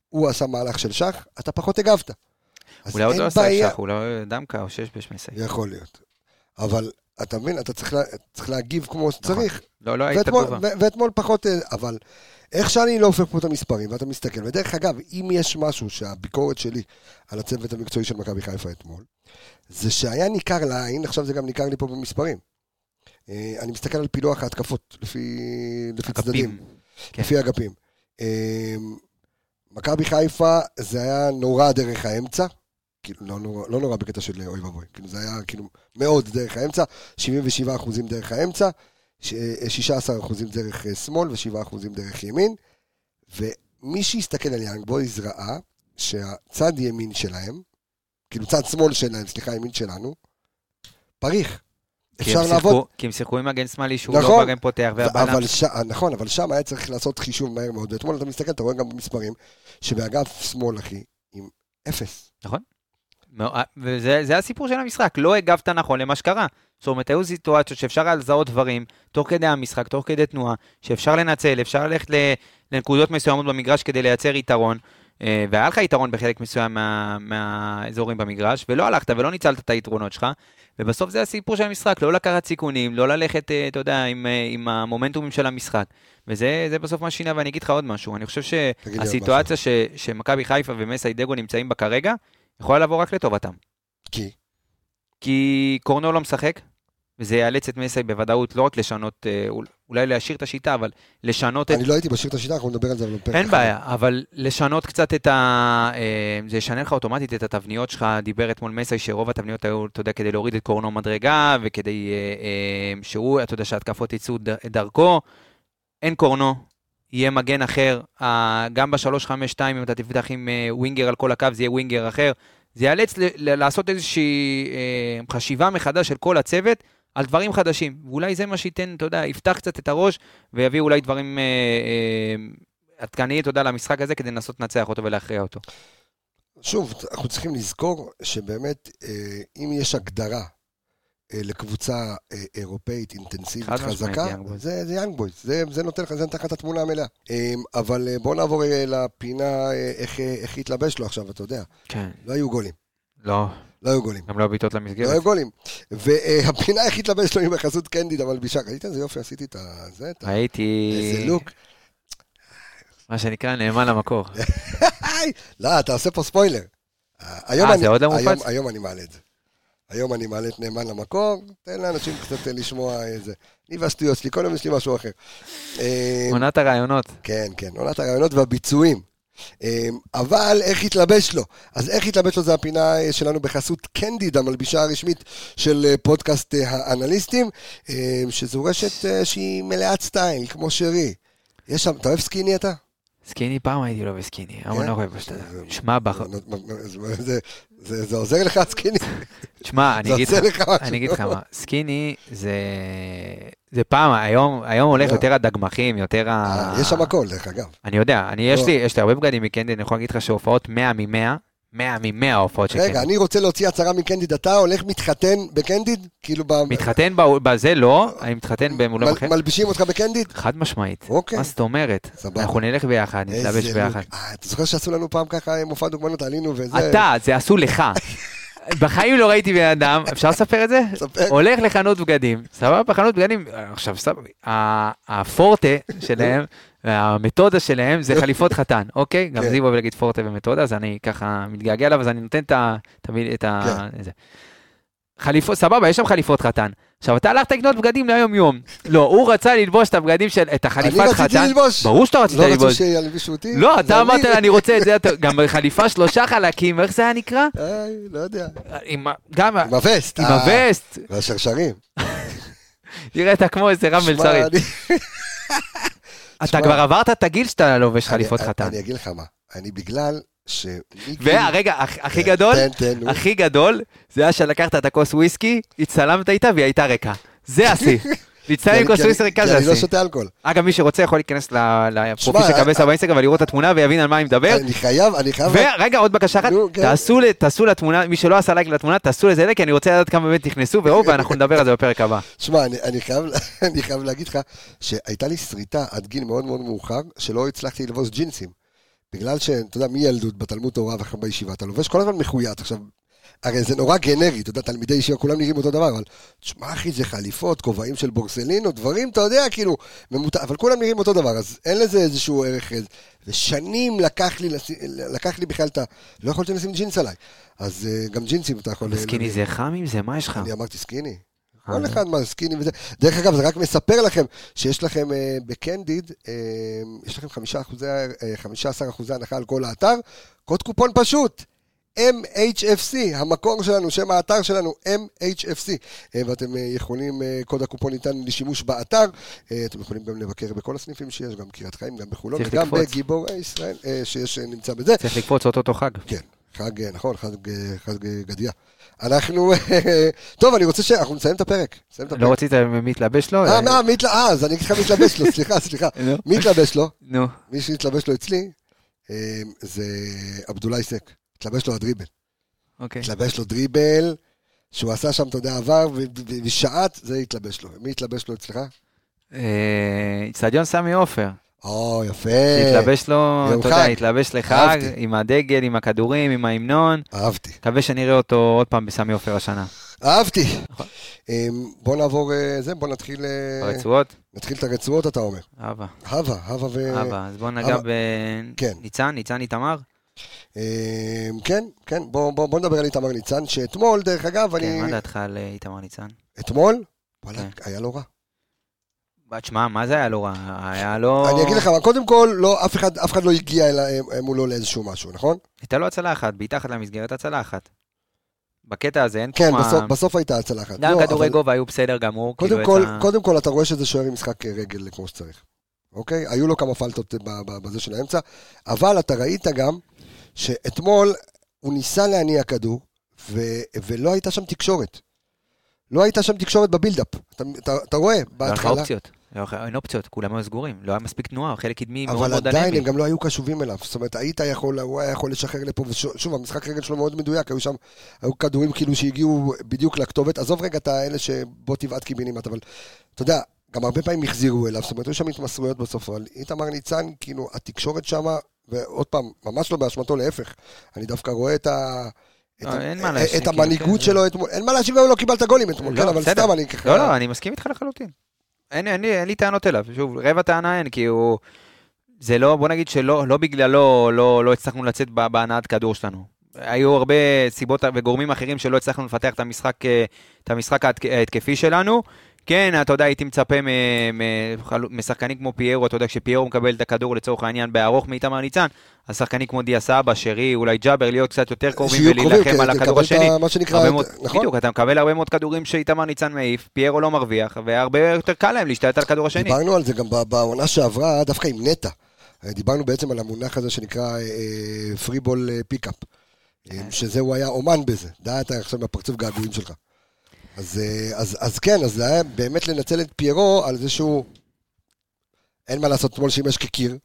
הוא עשה מהלך של שח, אתה פחות הגבת. אולי עוד לא עשה בעיה- שח, אולי דמקה או שש בשמסי. יכול להיות. אבל, אתה מבין, אתה צריך, לה, צריך להגיב כמו נכון. שצריך. לא, לא הייתה ואתמול, ואתמול פחות, אה, אבל איך שאני לא הופך פה את המספרים, ואתה מסתכל, ודרך אגב, אם יש משהו שהביקורת שלי על הצוות המקצועי של מכבי חיפה אתמול, זה שהיה ניכר לעין, עכשיו זה גם ניכר לי פה במספרים. אה, אני מסתכל על פילוח ההתקפות, לפי, לפי צדדים. כן. לפי אגפים. אה, מכבי חיפה, זה היה נורא דרך האמצע, כאילו, לא נורא, לא נורא בקטע של אוי ואבוי, כאילו זה היה כאילו מאוד דרך האמצע, 77 אחוזים דרך האמצע, 16 אחוזים דרך אה, שמאל ו-7 אחוזים דרך ימין, ומי שהסתכל על יאנג בויז ראה שהצד ימין שלהם, כאילו צד שמאל שלהם, סליחה, ימין שלנו, פריך. כי אפשר הם לעבוד, שיחקו- כי הם שיחקו עם מגן שמאלי שהוא נכון. לא בגן פותח, והבלם... אבל ש... נכון, אבל שם היה צריך לעשות חישוב מהר מאוד, ואתמול אתה מסתכל, אתה רואה גם במספרים, שבאגף שמאל, אחי, עם אפס. מאו- וזה זה הסיפור של המשחק, לא הגבת נכון למה שקרה. זאת אומרת, היו סיטואציות שאפשר היה לזהות דברים, תוך כדי המשחק, תוך כדי תנועה, שאפשר לנצל, אפשר ללכת לנקודות מסוימות במגרש כדי לייצר יתרון, אה, והיה לך יתרון בחלק מסוים מה- מהאזורים במגרש, ולא הלכת ולא ניצלת את היתרונות שלך, ובסוף זה הסיפור של המשחק, לא לקחת סיכונים, לא ללכת, אה, אתה יודע, עם, אה, עם המומנטומים של המשחק. וזה זה בסוף מה ששינה, ואני אגיד לך עוד משהו, אני חושב שהסיטואציה ש- שמכבי חיפה ומסי דגו נמצאים בה כרגע, יכולה לבוא רק לטובתם. כי? כי קורנו לא משחק, וזה יאלץ את מסי בוודאות לא רק לשנות, אה, אול- אולי להשאיר את השיטה, אבל לשנות את... אני לא הייתי משאיר את השיטה, אנחנו נדבר על זה בפרק אין. בעיה, אבל לשנות קצת את ה... אה, זה ישנה לך אוטומטית את התבניות שלך, דיבר אתמול מסי שרוב התבניות היו, אתה יודע, כדי להוריד את קורנו מדרגה, וכדי אה, שהוא, אתה יודע, שההתקפות יצאו דרכו. אין קורנו, יהיה מגן אחר, גם ב-352, אם אתה תפתח עם אה, ווינגר על כל הקו, זה יהיה ווינגר אחר. זה יאלץ לעשות איזושהי אה, חשיבה מחדש של כל הצוות על דברים חדשים. ואולי זה מה שייתן, אתה יודע, יפתח קצת את הראש, ויביא אולי דברים אה, עדכניים, אתה יודע, למשחק הזה, כדי לנסות לנצח אותו ולהכריע אותו. שוב, אנחנו צריכים לזכור שבאמת, אם יש הגדרה לקבוצה אה, אירופאית אינטנסיבית חזקה. זה, זה יאנג בויז, זה, זה נותן לך, זה נותן לך את התמונה המלאה. אה, אבל אה, בואו נעבור אה, לפינה אה, איך, אה, איך התלבש לו עכשיו, אתה יודע, כן. לא היו גולים, לא, לא היו גולים. גם לא בעיטות לא למסגרת. היו גולים. והפינה איך התלבש לו עם בחסות קנדיד המלבישה, ראית איזה יופי עשיתי את. זה, את ה... הייתי, איזה לוק. מה שנקרא, נאמן למקור. לא, אתה עושה פה ספוילר. אה, זה עוד לא מופץ? היום אני מעלה את זה. היום אני מעלה את נאמן למקור, תן לאנשים קצת לשמוע איזה... אני והשטויות שלי, כל יום יש לי משהו אחר. אה, עונת הרעיונות. כן, כן, עונת הרעיונות והביצועים. אה, אבל איך התלבש לו? אז איך התלבש לו זה הפינה אה, שלנו בחסות קנדיד, המלבישה הרשמית של אה, פודקאסט אה, האנליסטים, אה, שזו רשת אה, שהיא מלאת סטייל, כמו שרי. יש שם, אתה אוהב סקיני אתה? סקיני, פעם הייתי לו בסקיני, היום כן? אני לא פשוט. זה- שמע, זה- עוזר לך סקיני? תשמע, אני אגיד לך. אני אגיד לך מה, סקיני זה, זה פעם, היום, הולך לא. יותר הדגמחים, יותר ה... אה, יש שם הכל, דרך אגב. אני יודע, לא. יש לי הרבה בגדים מקנדי, אני יכול להגיד לך שהופעות 100 מ-100, 100 מ-100 ההופעות של רגע, קנדי. אני רוצה להוציא הצהרה מקנדיד, אתה הולך מתחתן בקנדיד? כאילו, ב- מתחתן בזה לא, אני מתחתן באולם מל- אחר. מלבישים אותך בקנדיד? חד משמעית. אוקיי. מה זאת אומרת? סבבה. אנחנו נלך ביחד, נתלבש ביחד. אה, אתה זוכר שעשו לנו פעם ככה מופע דוגמנות, עלינו וזה? אתה, זה עשו לך. בחיים לא ראיתי בן אדם, אפשר לספר את זה? ספר. הולך לחנות בגדים, סבבה? חנות בגדים, עכשיו סבבה, הפורטה שלהם, המתודה שלהם זה חליפות חתן, אוקיי? גם כן. זיו אוהב להגיד פורטה ומתודה, אז אני ככה מתגעגע אליו, אז אני נותן את ה... את ה- את ה... כן. זה. חליפות, סבבה, יש שם חליפות חתן. עכשיו, אתה הלכת לקנות בגדים ליום-יום. לא, הוא רצה ללבוש את הבגדים של... את החליפת אני חתן. רציתי ללבוש. ברור שאתה רצית לא רצו ללבוש. שילבישו אותי? לא, אתה אמרת, אני. אני רוצה את זה, אתה- גם בחליפה שלושה חלקים, איך זה היה נקרא? לא יודע. עם ה- גם... עם הווסט. עם אה, הווסט, והשרשרים. נראית כמו איזה רם מלצרי. אני- אתה כבר עברת את הגיל שאתה לובש חליפות חתן. אני אגיד לך מה, אני בגלל ש... והרגע, הכ- הכי גדול. הכי גדול, זה היה שלקחת את הכוס וויסקי, הצטלמת איתה והיא הייתה ריקה. זה השיא. להצטלם עם כי כוס אני- לא. שותה אלכוהול. אגב, מי שרוצה יכול להיכנס לפרופיל של קבסה באינסטגרם ולראות את התמונה ויבין על מה אני מדבר. אני חייב, אני חייב... ורגע, עוד בקשה אחת, כן. תעשו לתמונה, מי שלא עשה לייק לתמונה, תעשו לזה לייק, כי אני רוצה לדעת כמה באמת נכנסו וראו, ואנחנו נדבר על זה בפרק הבא. שמע, אני, חייב, אני חייב להגיד לך שהייתה לי שריטה עד גיל מאוד מאוד מאוחר, שלא הצלחתי ללבוש ג'ינסים. בגלל שאתה יודע, מילדות בתלמוד תורה ואחר בישיבה, אתה לובש כל הזמן מחויית. עכשיו, הרי זה נורא גנרי, אתה יודע, תלמידי ישיבה, כולם נראים אותו דבר, אבל תשמע אחי, זה חליפות, כובעים של בורסלינו, דברים, אתה יודע, כאילו, ממות... אבל כולם נראים אותו דבר, אז אין לזה איזשהו ערך. ושנים לקח לי, לקח לי בכלל את ה... לא יכולתי לשים ג'ינס עליי. אז אה, גם ג'ינסים אתה יכול... סקיני זה חם עם זה, מה יש לך? אני אמרתי סקיני. אה, כל. אחד מה, סקיני וזה. דרך אגב, זה רק מספר לכם שיש לכם אה, בקנדיד, אה, יש לכם חמישה אחוזי, אה, 15 אחוזי הנחה על כל האתר, קוד קופון פשוט. MHFC, המקור שלנו, שם האתר שלנו, MHFC, אה, ואתם אה, יכולים, אה, קוד הקופון ניתן לשימוש באתר, אתם יכולים גם לבקר בכל הסניפים שיש, גם קריית חיים, גם בחולון, וגם. בגיבורי ישראל, שיש, נמצא בזה. צריך לקפוץ אותו חג. כן, חג, נכון, חג, חג גדיה. אנחנו, טוב, אני רוצה שאנחנו נסיים את הפרק. לא רצית מתלבש לו? אה, אז אני אגיד לך מי התלבש לו, סליחה, סליחה. התלבש לו? נו, מי שהתלבש לו אצלי, זה עבדולאי סק. התלבש לו הדריבל. אוקיי. התלבש לו דריבל, שהוא עשה שם, אתה יודע, עבר, ושעט, זה התלבש לו. מי התלבש לו אצלך? אה, איצטדיון סמי עופר. או, יפה. התלבש לו, אתה יודע. התלבש לחג. עם הדגל, עם הכדורים, עם ההמנון. אהבתי. מקווה שנראה אותו עוד פעם בסמי עופר השנה. אהבתי. נכון. אה, בוא נעבור, אה, זה, בוא נתחיל... אה, ברצועות? נתחיל את הרצועות, אתה אומר. אבא, הווה, הווה ו... אבא. אז בוא נגע אבא. כן. בניצן, ניצן איתמר. אה, כן, כן, בוא, בוא, בוא נדבר על איתמר ניצן, שאתמול, דרך אגב, כן, אני... מה דעתך על אה, איתמר ניצן? אתמול, וואלה, כן. היה לא רע. מה, תשמע, מה זה היה לא רע? היה לו... אני אגיד לך, קודם כל, לא, אף, אחד, אף אחד לא הגיע אל, אה, מולו לאיזשהו משהו, נכון? הייתה לו הצלה אחת, בעיטה אחת למסגרת, הצלה אחת. בקטע הזה אין פה כן, מה... בסוף, בסוף הייתה הצלה אחת. גם לא, כדורי אבל גובה היו בסדר גמור. קודם כאילו, כל, יצא- קודם כל, אתה רואה שזה שוער עם משחק אה, רגל כמו שצריך, אוקיי? היו לו כמה פלטות בזה של האמצע, אבל אתה ראית גם שאתמול, הוא ניסה להניע כדור, ו, ולא הייתה שם תקשורת. לא הייתה שם תקשורת בבילדאפ. אתה, אתה, אתה רואה, בהתחלה. לא אין אופציות, כולם היו סגורים. לא היה מספיק תנועה, חלק קדמי מאוד אבל מאוד עדיין אנמי. הם גם לא היו קשובים אליו. זאת אומרת, היית יכול, הוא היה יכול לשחרר לפה, ושוב, המשחק רגל שלו מאוד מדויק, היו שם, היו כדורים כאילו שהגיעו בדיוק לכתובת. עזוב רגע את האלה שבוא תבעט קיבינימט, אבל אתה יודע, גם הרבה פעמים החזירו אליו, זאת אומרת, היו שם התמסרויות בסוף, אבל איתמר ניצן, כאילו, התקשורת שמה, ועוד פעם, ממש לא באשמתו, להפך, אני דווקא רואה את ה... את, לא, ה- אין מה להאשים, את כאילו, המנהיגות כן, שלו אתמול, אין מה להאשים גם אם לא קיבלת גולים אתמול, לא, כן, אבל. סתם אני ככה... לא, לא, אני מסכים איתך לחלוטין. אין, לי- טענות אליו. שוב, רבע טענה אין, כי הוא... זה לא, בוא נגיד שלא לא בגללו לא, לא הצלחנו לצאת בהנעת כדור שלנו. היו הרבה סיבות וגורמים אחרים שלא הצלחנו לפתח את המשחק, אה, את המשחק ההתק- ההתקפי שלנו. כן, אתה יודע, הייתי מצפה משחקנים כמו פיירו, אתה יודע, כשפיירו מקבל את הכדור לצורך העניין בארוך מאיתמר ניצן, אז שחקנים כמו דיה סבא, שרי, אולי ג'אבר, להיות קצת יותר קרובים ולהילחם כן, על תקבל הכדור השני. נכון? בדיוק, אתה מקבל הרבה מאוד כדורים שאיתמר ניצן מעיף, פיירו לא מרוויח, והרבה יותר קל להם להשתלט על הכדור השני. דיברנו על זה גם בעונה שעברה, דווקא עם נטע. אה, דיברנו בעצם על המונח הזה שנקרא free ball pickup. שזה הוא היה אומן בזה. די אתה עכשיו מהפרצוף געגועים שלך. אז, אה, אז, אז כן, אז זה היה באמת לנצל את פיירו על זה שהוא... אין מה לעשות, אתמול שימש כקיר.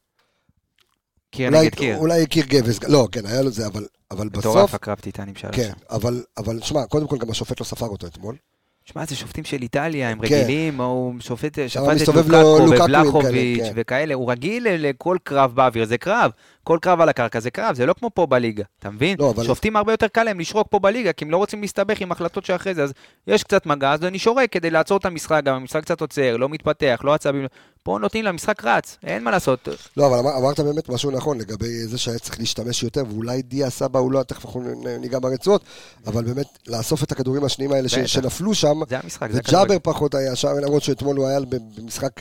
קיר אולי, נגד קיר. אולי קיר גבס, לא, כן, היה לו זה, אבל, אבל מטורף בסוף... הקרב טיטנים שהיה כן, שם. אבל, אבל שמע, קודם כל גם השופט לא ספר אותו אתמול. שמע, זה שופטים של איטליה, הם כן. רגילים, או הוא שופט, שפט את מסתובב לו לוקאקו לוקאקואים ובלחוביץ' כן. וכאלה, הוא רגיל לכל קרב באוויר, זה קרב. כל קרב על הקרקע זה קרב, זה לא כמו פה בליגה, אתה מבין? לא, אבל- שופטים הרבה יותר קל להם לשרוק פה בליגה, כי הם לא רוצים להסתבך עם החלטות שאחרי זה, אז יש קצת מגע, אז אני שורק כדי לעצור את המשחק, גם המשחק קצת עוצר, לא מתפתח, לא עצבים, פה נותנים למשחק רץ, אין מה לעשות. לא, אבל אמר, אמרת באמת משהו נכון לגבי זה שהיה צריך להשתמש יותר, ואולי דיה סבא הוא לא, תכף אנחנו ניגע ברצועות, אבל באמת לאסוף את הכדורים השניים האלה ש. שנפלו שם, זה המשחק, זה וג'אבר. פחות היה שם, למרות שאתמול הוא היה במשחק,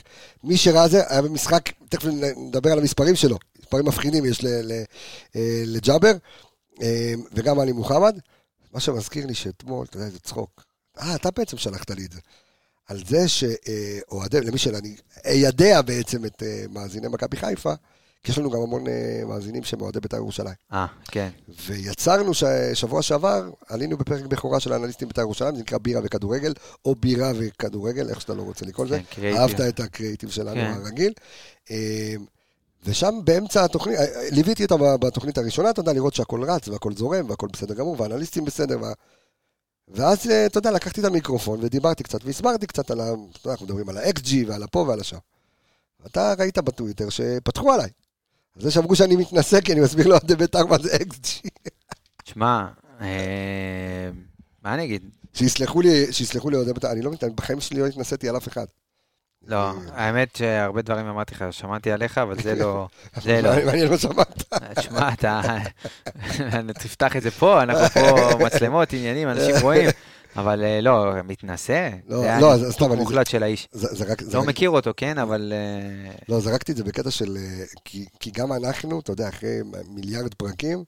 מי שראה זה, היה במשחק, תכף נדבר על המספרים שלו, מספרים מפחידים יש אה, לג'אבר, אה, וגם עלי מוחמד. מה שמזכיר לי שאתמול, אתה יודע, זה צחוק. אה, אתה בעצם שלחת לי את זה. על זה שאוהדי, למי שאני איידע בעצם את אה, מאזיני מכבי חיפה, כי יש לנו גם המון אה, מאזינים שהם אוהדי בית"ר ירושלים. אה, כן. ויצרנו ששבוע שעבר, עלינו בפרק בכורה של האנליסטים בית"ר ירושלים, זה נקרא בירה וכדורגל, או בירה וכדורגל, איך שאתה לא רוצה לקרוא לזה. כן, קריאייטיב. אהבת את הקריאיטיב שלנו כן. הרגיל. אה, ושם באמצע התוכנית, ליוויתי אותה ב- בתוכנית הראשונה, אתה יודע, לראות שהכל רץ והכל זורם והכל בסדר גמור, והאנליסטים בסדר. וה... ואז, אה, אתה יודע, לקחתי את המיקרופון ודיברתי קצת, והסברתי קצת על ה... אנחנו מדברים על ה-XG ועל הפה ועל השם. אתה ראית בטוויטר שפתחו עליי. על זה שאמרו שאני מתנשא, כי אני מסביר לאוהדי בית"ר מה זה XG. שמע, אה, מה אני אגיד? שיסלחו לי, שיסלחו לי אוהדי בית"ר, אני לא מתנשא, בחיים שלי לא התנסיתי על אף אחד. לא, אה, האמת שהרבה דברים אמרתי לך, שמעתי עליך, אבל זה לא, זה לא. מעניין מה שמעת. תשמע, אתה... תפתח את זה פה, אנחנו פה מצלמות, עניינים, אנשים רואים. אבל אה, לא, מתנשא. לא, זה לא, סתם, אני- מוחלט של האיש. זה- זה זה לא מכיר אותו, כן, אבל... אה, לא, זרקתי את זה בקטע של... כי, גם אנחנו, אתה יודע, אחרי מיליארד פרקים,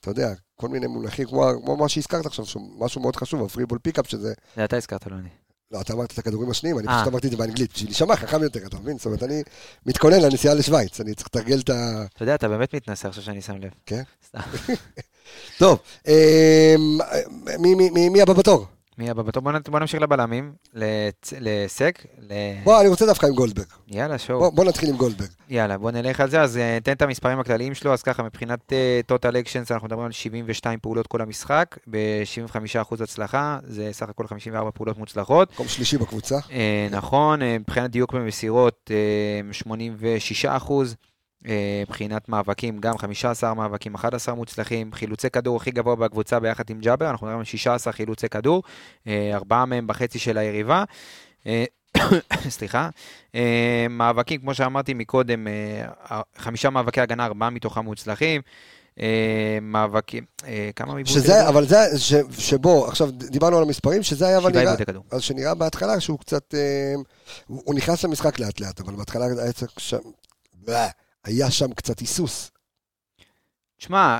אתה יודע, כל מיני מונחים, כמו, מה שהזכרת עכשיו, משהו מאוד חשוב, הפריבול פיקאפ, שזה... זה אתה הזכרת, לא אני. לא, אתה אמרת את הכדורים השניים, אני אה. פשוט אמרתי את זה באנגלית, בשביל להישמע חכם יותר, אתה מבין? זאת אומרת, אני מתכונן לנסיעה לשוויץ, אני צריך לתרגל את ה... אתה יודע, אתה באמת מתנשא עכשיו שאני שם לב. כן? סתם. טוב, מי מי הבא בתור? מי הבא בתור? בוא בוא נמשיך לבלמים, לצ- לסק, ל... בוא, אני רוצה דווקא עם גולדברג. יאללה, שואו. בוא בוא נתחיל עם גולדברג. יאללה, בוא נלך על זה, אז אה, תן את המספרים הכלליים שלו, אז ככה, מבחינת total actions אנחנו מדברים על 72 פעולות כל המשחק, ב-75% הצלחה, זה סך הכל 54 פעולות מוצלחות. מקום שלישי בקבוצה. אה, נכון, אה, מבחינת דיוק במסירות, אה, 86 אחוז. אה, מבחינת מאבקים, גם 15 מאבקים, 11 מוצלחים, חילוצי כדור הכי גבוה בקבוצה ביחד עם ג'אבר, אנחנו מדברים על 16 חילוצי כדור, אה, ארבעה מהם בחצי של היריבה. אה, סליחה. אה, מאבקים, כמו שאמרתי מקודם, אה, חמישה מאבקי הגנה, ארבעה מתוכם מוצלחים. אה, מאבקים, אה, כמה שזה, כדור? אבל זה, ש- שבו, עכשיו דיברנו על המספרים, שזה היה אבל נראה, עיבודי. אז שנראה בהתחלה שהוא קצת, אה, הוא הוא נכנס למשחק לאט לאט, אבל בהתחלה היה צריך שם, היה שם קצת היסוס. תשמע,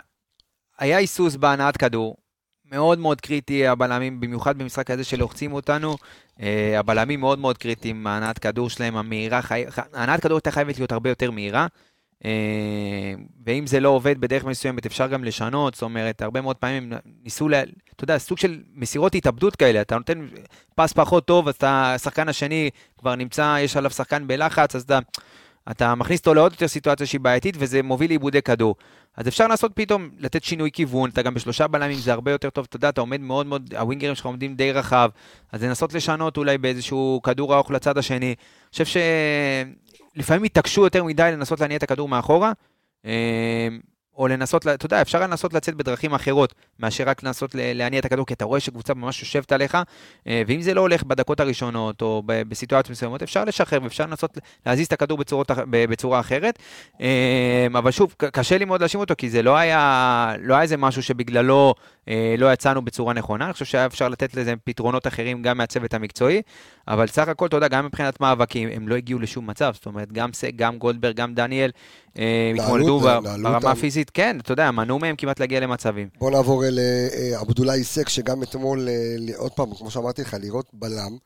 היה היסוס בהנעת כדור, מאוד מאוד קריטי הבלמים, במיוחד במשחק הזה שלוחצים אותנו. אה, הבלמים מאוד מאוד קריטיים, ההנעת כדור שלהם, המהירה, חי... ההנעת כדור הייתה חייבת להיות הרבה יותר מהירה. אה, ואם זה לא עובד בדרך מסוימת, אפשר גם לשנות, זאת אומרת, הרבה מאוד פעמים ניסו, לה, אתה יודע, סוג של מסירות התאבדות כאלה, אתה נותן פס פחות טוב, אז אתה, השחקן השני כבר נמצא, יש עליו שחקן בלחץ, אז אתה, אתה מכניס אותו לעוד יותר סיטואציה שהיא בעייתית, וזה מוביל לאיבודי כדור. אז אפשר לעשות פתאום, לתת שינוי כיוון, אתה גם בשלושה בלמים, זה הרבה יותר טוב, אתה יודע, אתה עומד מאוד מאוד, הווינגרים שלך עומדים די רחב, אז לנסות לשנות אולי באיזשהו כדור ארוך לצד השני. אני חושב שלפעמים התעקשו יותר מדי לנסות להניע את הכדור מאחורה, אה, או לנסות, אתה יודע, אפשר לנסות לצאת בדרכים אחרות, מאשר רק לנסות להניע את הכדור, כי אתה רואה שקבוצה ממש יושבת עליך, אה, ואם זה לא הולך בדקות הראשונות, או בסיטואציות מסוימות, אפשר לשחרר ואפשר לנסות להזיז את הכדור בצורות, בצורה אחרת. אה, אבל שוב, קשה לי מאוד להאשים אותו, כי זה לא היה, לא היה איזה משהו שבגללו אה, לא יצאנו בצורה נכונה. אני חושב שהיה אפשר לתת לזה פתרונות אחרים גם מהצוות המקצועי, אבל סך הכל, אתה יודע, גם מבחינת מאבקים, הם לא הגיעו לשום מצב. זאת אומרת, גם גם גולדברג, גם דניאל, התמודדו ברמה הפיזית, כן, אתה יודע, מנעו מהם כמעט להגיע למצבים. בוא נעבור אל עבדולאי סק, שגם אתמול, עוד פעם, כמו שאמרתי לך, לראות בלם,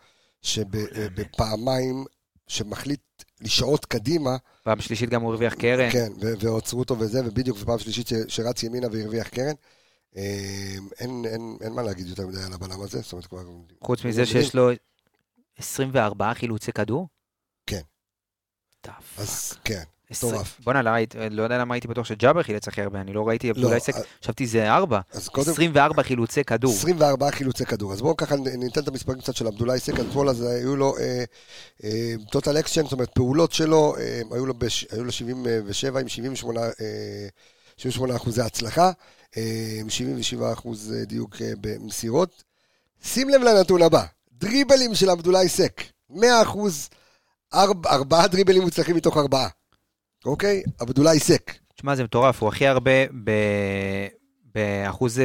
שבפעמיים שמחליט לשעות קדימה. פעם שלישית גם הוא הרוויח קרן. כן, ועוצרו אותו וזה, ובדיוק, ופעם שלישית שרץ ימינה והרוויח קרן. אין, אין, אין מה להגיד יותר מדי על הבלם הזה, זאת אומרת כבר... חוץ מזה שיש לו 24 חילוצי כדור? כן. אז כן. מטורף. בואנה, לא, לא יודע למה הייתי בטוח שג'אבר חילץ הכי הרבה, אני לא ראיתי אולי סק, חשבתי זה 4. 24 חילוצי כדור. 24 חילוצי כדור. אז בואו ככה ניתן את המספרים קצת של עבדולאי סק, אתמול אז היו לו total action, זאת אומרת פעולות שלו, היו לו 77 עם 78 אחוזי הצלחה, 77 אחוז דיוק במסירות. שים לב לנתון הבא, דריבלים של עבדולאי סק, 100 אחוז, ארבעה דריבלים מוצלחים מתוך ארבעה. אוקיי? עבדולאי סק. תשמע, זה מטורף, הוא הכי הרבה ב... באחוז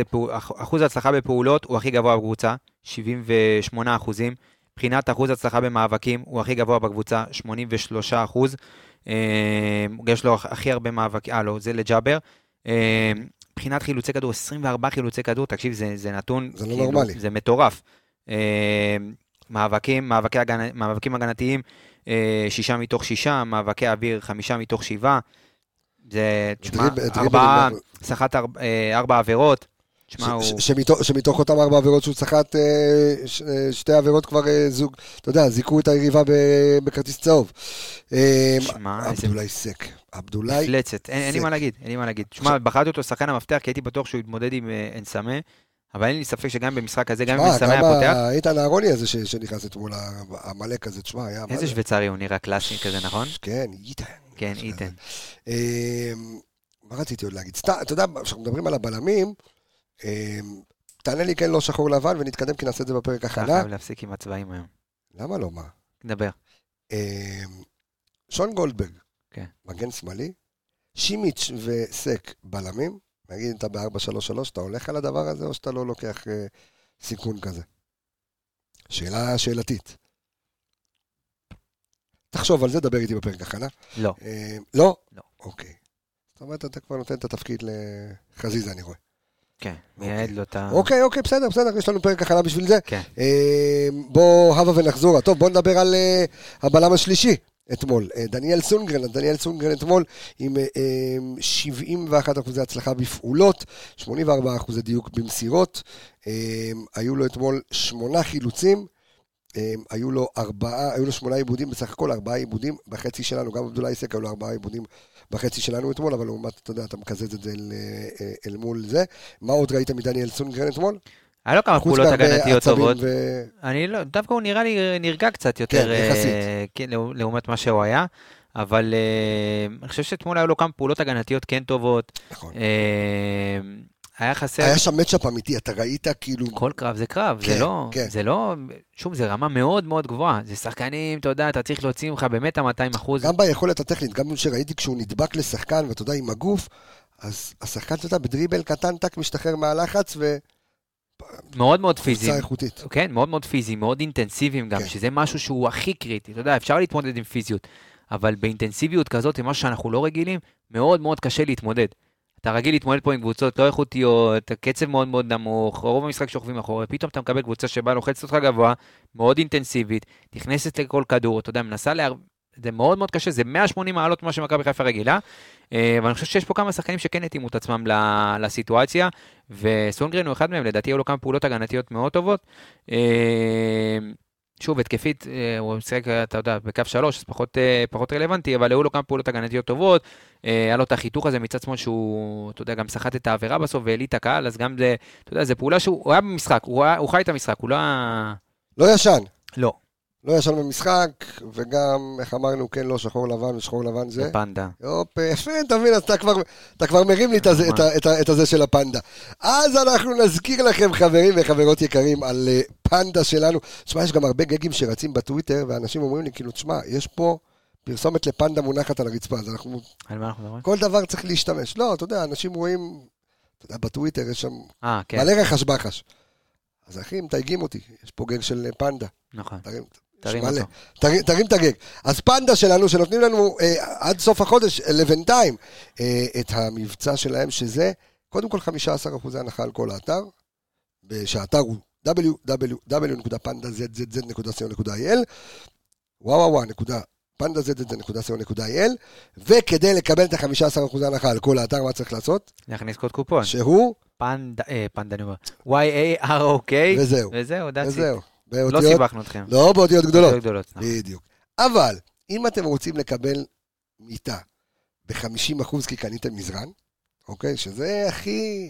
אחוז הצלחה בפעולות, הוא הכי גבוה בקבוצה, 78 אחוזים. מבחינת אחוז הצלחה במאבקים, הוא הכי גבוה בקבוצה, 83 אחוז. אה, יש לו הכי הרבה מאבקים, אה, לא, זה לג'אבר. אה, מבחינת חילוצי כדור, 24 חילוצי כדור, תקשיב, זה, זה נתון... זה לא כאילו, נורמלי. זה מטורף. אה, מאבקים, מאבקי הגנ... מאבקים הגנתיים, אה, שישה מתוך שישה, מאבקי אוויר, חמישה מתוך שבעה. זה, תשמע, ארבעה, סחט אה, ארבע עבירות. תשמע, הוא... שמתוך אותם ארבע עבירות שהוא סחט, אה, שתי עבירות כבר זוג, אתה יודע, זיכו את היריבה בכרטיס צהוב. שמע, עבדולאי סק. עבדולאי... מפלצת, אין לי מה להגיד, אין לי מה להגיד. תשמע, בחרתי אותו שחקן המפתח, כי הייתי בטוח שהוא יתמודד עם אנסמה. אבל אין לי ספק שגם במשחק הזה, גם אם מסמא היה פותח... גם איתן אהרוני הזה שנכנס אתמול, העמלק הזה, תשמע, היה... איזה שוויצרי הוא נראה קלאסי כזה, נכון? כן, איתן. כן, איתן. אמ, מה רציתי עוד להגיד? אתה יודע, כשאנחנו מדברים על הבלמים, אמ, תענה לי כן, לא שחור לבן, ונתקדם, כי נעשה את זה בפרק הכנה. אתה חייב להפסיק עם הצבעים היום. למה לא, מה? נדבר. אמ, שון גולדברג, כן. מגן שמאלי, שימיץ' וסק בלמים, נגיד אתה ב-433, אתה הולך על הדבר הזה, או שאתה לא לוקח אה, סיכון כזה? שאלה שאלתית. תחשוב על זה, דבר איתי בפרק הכנה. לא. אה, לא? לא. אוקיי. זאת אומרת, אתה כבר נותן את התפקיד לחזיזה, אני רואה. כן, אוקיי. מייעד לו את ה... אוקיי, אוקיי, בסדר, בסדר, יש לנו פרק הכנה בשביל זה. כן. אה, בוא, הבה ונחזור. טוב, בוא נדבר על אה, הבלם השלישי. אתמול. אה, דניאל סונגרן, דניאל סונגרן אתמול עם 71 אה, אחוזי הצלחה בפעולות, 84 אחוזי דיוק במסירות. אה, היו לו אתמול שמונה חילוצים. היו לו ארבעה, היו לו שמונה עיבודים, בסך הכל ארבעה עיבודים בחצי שלנו, גם עבדולאי סק היו לו ארבעה עיבודים בחצי שלנו אתמול, אבל לעומת, אתה יודע, אתה מקזז את זה אל, אל מול זה. מה עוד ראית מדניאל סונגרן אתמול? היה לו כמה פעולות הגנתיות טובות. ו... אני לא, דווקא הוא נראה לי נרגע קצת יותר, כן, יחסית. אה, כן, לעומת מה שהוא היה. אבל אה, אני חושב שאתמול היו לו כמה פעולות הגנתיות כן טובות. נכון. אה, היה חסר... היה שם מצ'אפ אמיתי, אתה ראית כאילו... כל קרב זה קרב, כן, זה לא... כן. זה לא... שוב, זה רמה מאוד מאוד גבוהה. זה שחקנים, אתה יודע, אתה צריך להוציא ממך באמת ה-200 אחוז. גם ביכולת הטכנית, גם שראיתי כשהוא נדבק לשחקן, ואתה יודע, עם הגוף, אז השחקן, אתה יודע, בדריבל קטן, טק, משתחרר מהלחץ, ו... מאוד מאוד פיזיים. איכותית. כן, מאוד מאוד פיזיים, מאוד אינטנסיביים גם, כן. שזה משהו שהוא הכי קריטי. אתה יודע, אפשר להתמודד עם פיזיות, אבל באינטנסיביות כזאת, עם משהו שאנחנו לא רגילים, מאוד מאוד קשה להתמודד. אתה רגיל להתמודד פה עם קבוצות לא איכותיות, קצב מאוד מאוד נמוך, רוב המשחק שוכבים אחורה, פתאום אתה מקבל קבוצה שבה לוחצת אותך גבוה, מאוד אינטנסיבית, נכנסת לכל כדור, אתה יודע, מנסה לה... זה מאוד מאוד קשה, זה 180 מעלות מה שמכבי חיפה רגילה, אה, ואני חושב שיש פה כמה שחקנים שכן התאימו את עצמם לסיטואציה, וסונגרן הוא אחד מהם, לדעתי היו לו כמה פעולות הגנתיות מאוד טובות. אה, שוב, התקפית, אה, הוא משחק, אתה יודע, בקו שלוש, אז פחות, פחות רלוונטי, אבל היו לו כמה פעולות הגנתיות טובות. היה לו את החיתוך הזה מצד שמאל שהוא, אתה יודע, גם סחט את העבירה בסוף והעליא את הקהל, אז גם זה, אתה יודע, זו פעולה שהוא הוא היה במשחק, הוא, היה, הוא חי את המשחק, הוא לא. לא ישן. לא, לא ישן במשחק, וגם, איך אמרנו, כן, לא שחור לבן, ושחור לבן זה. זה פנדה. יופ, יפה, אתה מבין, אז אתה כבר, אתה כבר מרים לי את הזה, את, את, את הזה של הפנדה. אז אנחנו נזכיר לכם, חברים וחברות יקרים, על אה, פנדה שלנו. תשמע, יש גם הרבה גגים שרצים בטוויטר, ואנשים אומרים לי, כאילו, תשמע, יש פה פרסומת לפנדה מונחת על הרצפה, אז אנחנו, על מה אנחנו מדברים? כל דבר צריך להשתמש. לא, אתה יודע, אנשים רואים, אתה יודע, בטוויטר יש שם אה, כן, מלא רחש בחש. אז אחי, מתייגים אותי, יש פה גג של אה, פנדה. נכון. תרים, תרים. אותו. תרים, תרים את הגג. אז פנדה שלנו, שנותנים לנו אה, עד סוף החודש, אה, לבינתיים, אה, את המבצע שלהם, שזה קודם כל 15% הנחה על כל האתר, שהאתר הוא www.pandazz.co.il, וואו וואו וואו, נקודה, pandazz.co.il, וכדי לקבל את ה-15% הנחה על כל האתר, מה צריך לעשות? להכניס קוד קופון. שהוא, פנדה, אה, פנדה אני אומר. Y-A-R-O-K. וזהו. וזהו, that's it. וזהו. לא באותיות, סיבכנו אתכם. לא באותיות גדולות. גדולות. בדיוק. אבל, אם אתם רוצים לקבל מיטה ב-50% כי קניתם מזרן, אוקיי? שזה הכי...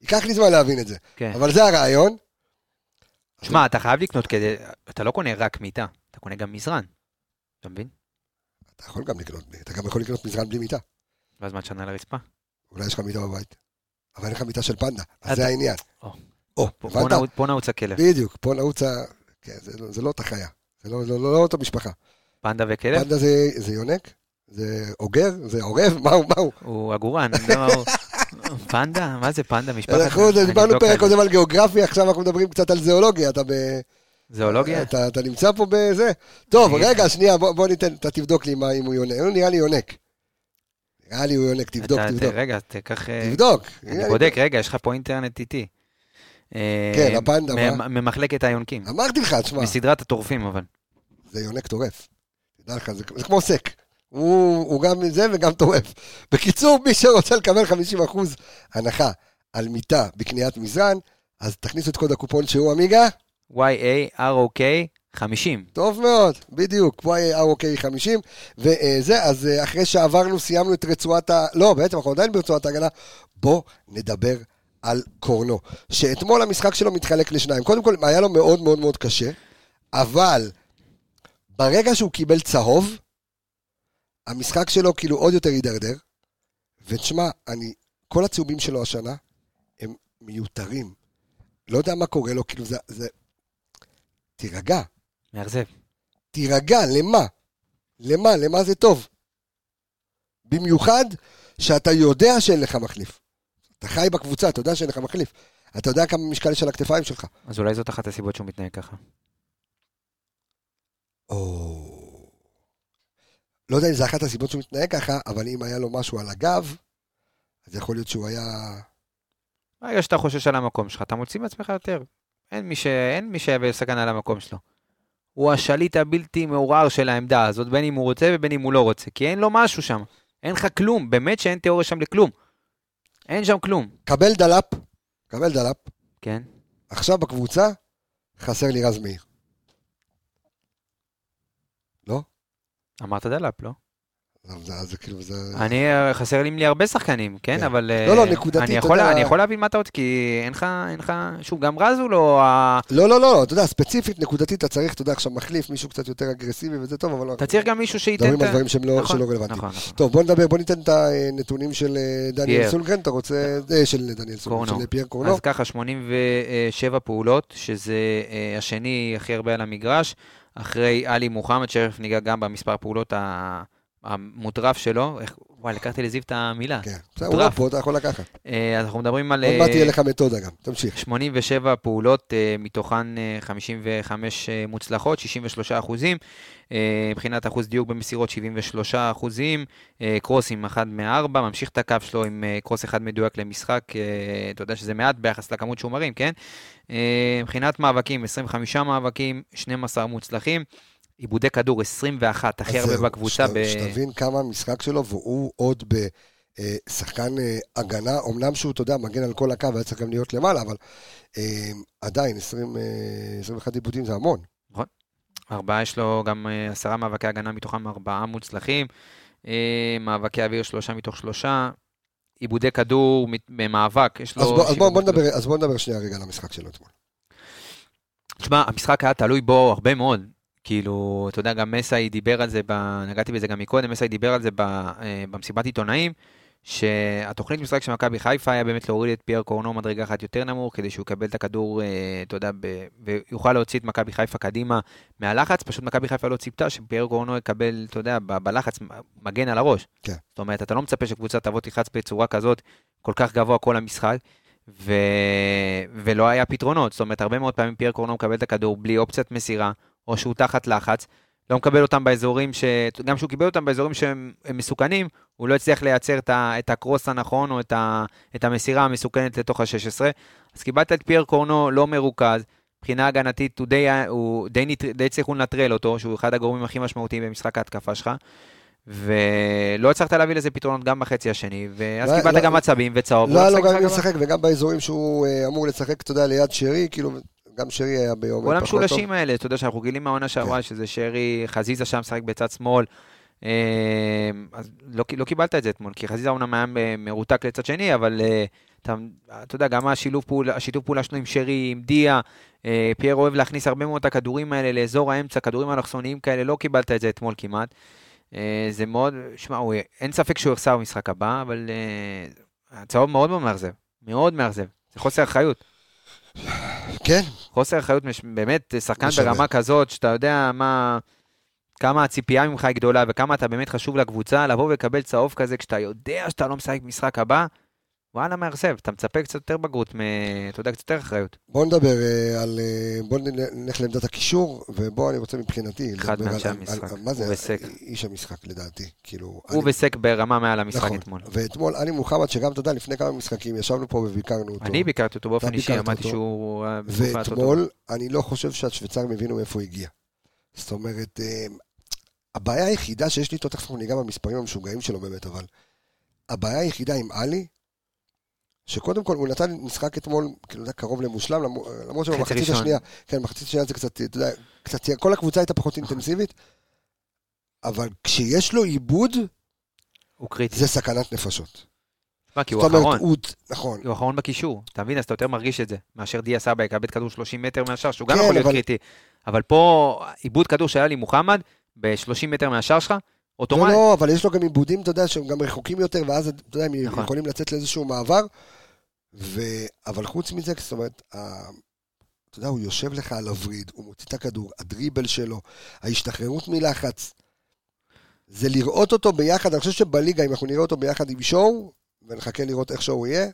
ייקח לי זמן להבין את זה. כן. אבל זה הרעיון. שמע, אתה חייב לקנות כדי... אתה לא קונה רק מיטה, אתה קונה גם מזרן. אתה מבין? אתה יכול גם לקנות, אתה גם יכול לקנות מזרן בלי מיטה. ואז מה תשנה לרצפה? אולי יש לך מיטה בבית. אבל אין לך מיטה של פנדה, אז אתה- זה העניין. או. פה-? נעוץ- הכלב. בדיוק, פה נעוץ ה... כן, זה לא- זה לא אותה חיה. זה לא- לא לא אותה משפחה. פנדה וכלב? פנדה זה זה יונק? זה אוגר? זה עורב? מהו? מהו? הוא עגורן, לא... פנדה? מה זה פנדה? משפחת... אנחנו דיברנו פרק. קודם על גיאוגרפיה, עכשיו אנחנו מדברים קצת על זואולוגיה, אתה ב... זואולוגיה? אתה, אתה נמצא פה בזה? טוב, רגע, שנייה, בוא, בוא ניתן, אתה תבדוק לי מה אם הוא יונק. הוא נראה לי יונק. נראה לי הוא יונק, תבדוק, אתה- תבדוק. רגע, תיקח... אה, תבדוק. אני בודק, רגע, יש לך פה אינטרנט איתי. אה, כן, הפנדה, מה? ממחלקת היונקים. אמרתי לך, תשמע, מסדרת הטורפים, אבל. זה יונק טורף. תדע לך, זה, זה כמו סק. הוא, הוא גם זה וגם טורף. בקיצור, מי שרוצה לקבל 50% הנחה על מיטה בקניית מזרן, אז תכניסו את קוד הקופון שהוא עמיגה. Y-A-R-O-K 50. טוב מאוד, בדיוק, YAROK 50, וזה, אז אה, אחרי שעברנו, סיימנו את רצועת ה... לא, בעצם אנחנו עדיין ברצועת ההגנה, בוא נדבר על קורנו. שאתמול המשחק שלו מתחלק לשניים. קודם כל, היה לו מאוד מאוד מאוד קשה, אבל ברגע שהוא קיבל צהוב, המשחק שלו כאילו עוד יותר הידרדר, ותשמע, אני, כל הצהובים שלו השנה הם מיותרים. לא יודע מה קורה לו, כאילו זה... זה... תירגע. מאכזב. תירגע, למה? למה? למה זה טוב? במיוחד שאתה יודע שאין לך מחליף. אתה חי בקבוצה, אתה יודע שאין לך מחליף. אתה יודע כמה משקל יש על הכתפיים שלך. אז אולי זאת אחת הסיבות שהוא מתנהג ככה. או... לא יודע אם זה אחת הסיבות שהוא מתנהג ככה, אבל אם היה לו משהו על הגב, אז יכול להיות שהוא היה... ברגע שאתה חושש על המקום שלך, אתה מוציא מעצמך יותר. אין מי, ש... אין מי שיביא סכנה על המקום שלו. הוא השליט הבלתי מעורער של העמדה הזאת, בין אם הוא רוצה ובין אם הוא לא רוצה. כי אין לו משהו שם. אין לך כלום. באמת שאין תיאוריה שם לכלום. אין שם כלום. קבל דלאפ, קבל דלאפ, כן? עכשיו בקבוצה חסר לי רז מאיר. לא? אמרת דלאפ, לא? זה, כאילו, זה... אני, אה, חסר לי הרבה שחקנים, כן? כן. אבל... לא, לא, אה, נקודתית, אתה יודע- אני יכול להבין מה אתה רוצה, כי אין לך, אין לך... שוב, גם רז הוא לא ה... לא, לא, לא, אתה יודע, ספציפית, נקודתית, אתה צריך, אתה יודע, עכשיו מחליף מישהו קצת יותר אגרסיבי וזה טוב, אבל לא. אתה צריך גם מישהו שייתן מדברים את על. דברים שהם לא, נכון, רלוונטיים. נכון, נכון. טוב, בוא נדבר, בוא ניתן את הנתונים של אה, דניאל פייר. סולגרן, אתה רוצה, של דניאל סולגרן. של פייר קורנו. אז ככה, 87 פעולות, שזה השני הכי הרבה על המגרש, אחרי עלי מוחמד, שתכף ניגע גם במספר פעולות ה- המוטרף שלו. איך- וואי, לקחתי לזיו את המילה. כן, בסדר, הוא לא. פה, אתה יכול לקחת. אה, אז אנחנו מדברים על... עוד מעט אה, תהיה לך מתודה גם, תמשיך. 87 פעולות, אה, מתוכן אה, 55 אה, מוצלחות, 63 אחוזים. אה, מבחינת אחוז דיוק במסירות, 73 אחוזים. אה, קרוסים 1 מ-4, ממשיך את הקו שלו עם אה, קרוס אחד מדויק למשחק. אה, אתה יודע שזה מעט ביחס לכמות שהוא מרים, כן? אה, מבחינת מאבקים, 25 מאבקים, 12 מוצלחים. עיבודי כדור 21, הכי הרבה בקבוצה. שת- ב... שתבין כמה המשחק שלו, והוא עוד בשחקן אה, הגנה, אמנם שהוא, אתה יודע, מגן על כל הקו, היה צריך גם להיות למעלה, אבל אה, עדיין, 20, אה, 21 עיבודים זה המון. ארבעה יש לו גם אה, עשרה מאבקי הגנה, מתוכם ארבעה מוצלחים. אה, מאבקי אוויר שלושה מתוך שלושה. עיבודי כדור במאבק, יש לו... אז בוא- אז שבעה בוא- בוא נדבר- אז בוא נדבר שנייה רגע על המשחק שלו אתמול. תשמע, המשחק היה תלוי בו הרבה מאוד. כאילו, אתה יודע, גם מסאי דיבר על זה, ב... נגעתי בזה גם מקודם, מסאי דיבר על זה ב... אה, במסיבת עיתונאים, שהתוכנית משחק של מכבי חיפה היה באמת להוריד את פייר קורנו מדרגה אחת יותר נמוך, כדי שהוא יקבל את הכדור, אה, אתה יודע, ב... ויוכל להוציא את מכבי חיפה קדימה מהלחץ. פשוט מכבי חיפה לא ציפתה שפייר קורנו יקבל, אתה יודע, ב... בלחץ מגן על הראש. כן. זאת אומרת, אתה לא מצפה שקבוצה תבוא תלחץ בצורה כזאת, כל כך גבוה כל המשחק. ו... ולא היה פתרונות, זאת אומרת, הרבה מאוד פעמים פייר קורנו מקבל את הכדור בלי אופציית מסירה, או שהוא תחת לחץ, לא מקבל אותם באזורים ש... גם כשהוא קיבל אותם באזורים שהם הם מסוכנים, הוא לא הצליח לייצר את, ה... את הקרוס הנכון, או את, ה... את המסירה המסוכנת לתוך ה-16. אז קיבלת את פייר קורנו לא מרוכז, מבחינה הגנתית הוא די, הוא די, נת... די הצליחו לנטרל אותו, שהוא אחד הגורמים הכי משמעותיים במשחק ההתקפה שלך. ולא הצלחת להביא לזה פתרונות גם בחצי השני, ואז לא- קיבלת לא- גם עצבים וצהוב. לא לו והוא גם משחק לשחק, וגם באזורים שהוא אה, אמור לשחק, אתה יודע, ליד שרי, כאילו, גם שרי היה ביום כל פחות טוב. המשולשים האלה, אתה יודע שאנחנו גילים מהעונה שעברה, שזה שרי, חזיזה שם משחק בצד שמאל. אה, אז לא, לא קיבלת את זה אתמול, כי חזיזה אומנם היה מרותק לצד שני, אבל אה, אתה, אתה יודע, גם השילוב פעולה, השיתוף פעולה שלנו עם שרי, עם דיה, אה, פייר אוהב להכניס הרבה מאוד את הכדורים האלה לאזור האמצע, כדורים אלכסוניים כאלה, לא קיבלת את זה אתמול כמעט. זה מאוד, שמע, אין ספק שהוא יחסר במשחק הבא, אבל הצהוב מאוד מאוד מאכזב, מאוד מאכזב. זה חוסר אחריות. כן, חוסר אחריות, מש- באמת, שחקן משנה. ברמה כזאת, שאתה יודע מה, כמה הציפייה ממך היא גדולה וכמה אתה באמת חשוב לקבוצה, לבוא ולקבל צהוב כזה כשאתה יודע שאתה לא משחק במשחק הבא, וואלה, מאכזב, אתה מצפה קצת יותר בגרות, מ... אתה יודע, קצת יותר אחריות. בוא נדבר אה, על... אה, בוא נלך לעמדת הקישור, ובוא, אני רוצה מבחינתי... אחד מאנשי המשחק, על- מה זה? וסק. איש המשחק, לדעתי. כאילו... הוא אני- וסק ברמה מעל המשחק נכון. אתמול. ואתמול, עלי מוחמד, שגם, אתה יודע, לפני כמה משחקים, ישבנו פה וביקרנו אותו. אני ביקרתי אותו באופן אישי, אמרתי. שהוא... אה, ואתמול, אני לא חושב שהשוויצרים הבינו מאיפה הוא הגיע. זאת אומרת, הבעיה היחידה שיש לי איתו, תכף ניגע במספרים המשוגעים שלו באמת, אבל הבעיה היחידה עם עלי, שקודם כל הוא נתן משחק אתמול, כאילו, יודע, קרוב למושלם, למ- למרות חצי שבמחצית. השנייה, כן, במחצית השנייה זה קצת, אתה יודע, קצת, כל הקבוצה הייתה פחות אינטנסיבית, אבל כשיש לו עיבוד, הוא קריטי. זה סכנת נפשות. תשמע, כי הוא זאת אומרת, אחרון. הוא, נכון, הוא אחרון בקישור, אתה מבין? אז אתה יותר מרגיש את זה, מאשר דיה סבא יקבל כדור 30 מטר מהשאר, שהוא גם כן, יכול להיות אבל- קריטי. אבל פה, עיבוד כדור שהיה לי מוחמד, ב-30 מטר מהשאר שלך, לא, אוטומטית. לא, אבל יש לו גם עיבודים, אתה יודע, שהם גם רחוקים יותר, ואז, אתה יודע, הם נכון. יכולים לצאת לאיזשהו מעבר. ו... אבל חוץ מזה, זאת אומרת, ה... אתה יודע, הוא יושב לך על הווריד, הוא מוציא את הכדור, הדריבל שלו, ההשתחררות מלחץ. זה לראות אותו ביחד, אני חושב שבליגה, אם אנחנו נראה אותו ביחד עם שואו, ונחכה לראות איך שואו יהיה,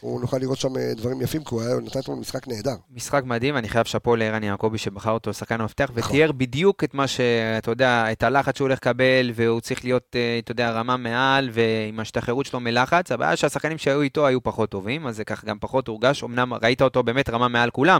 הוא נוכל לראות שם אה, דברים יפים, כי הוא היה- נתן אתמול משחק נהדר. משחק מדהים, אני חייב שאפו לערן יעקבי שבחר אותו שחקן המפתח, נכון. ותיאר בדיוק את מה שאתה יודע, את הלחץ שהוא הולך לקבל, והוא צריך להיות, אה, אתה יודע, רמה מעל, ועם ההשתחררות שלו מלחץ. הבעיה שהשחקנים שהיו איתו היו פחות טובים, אז זה ככה גם פחות הורגש. אמנם ראית אותו באמת רמה מעל כולם,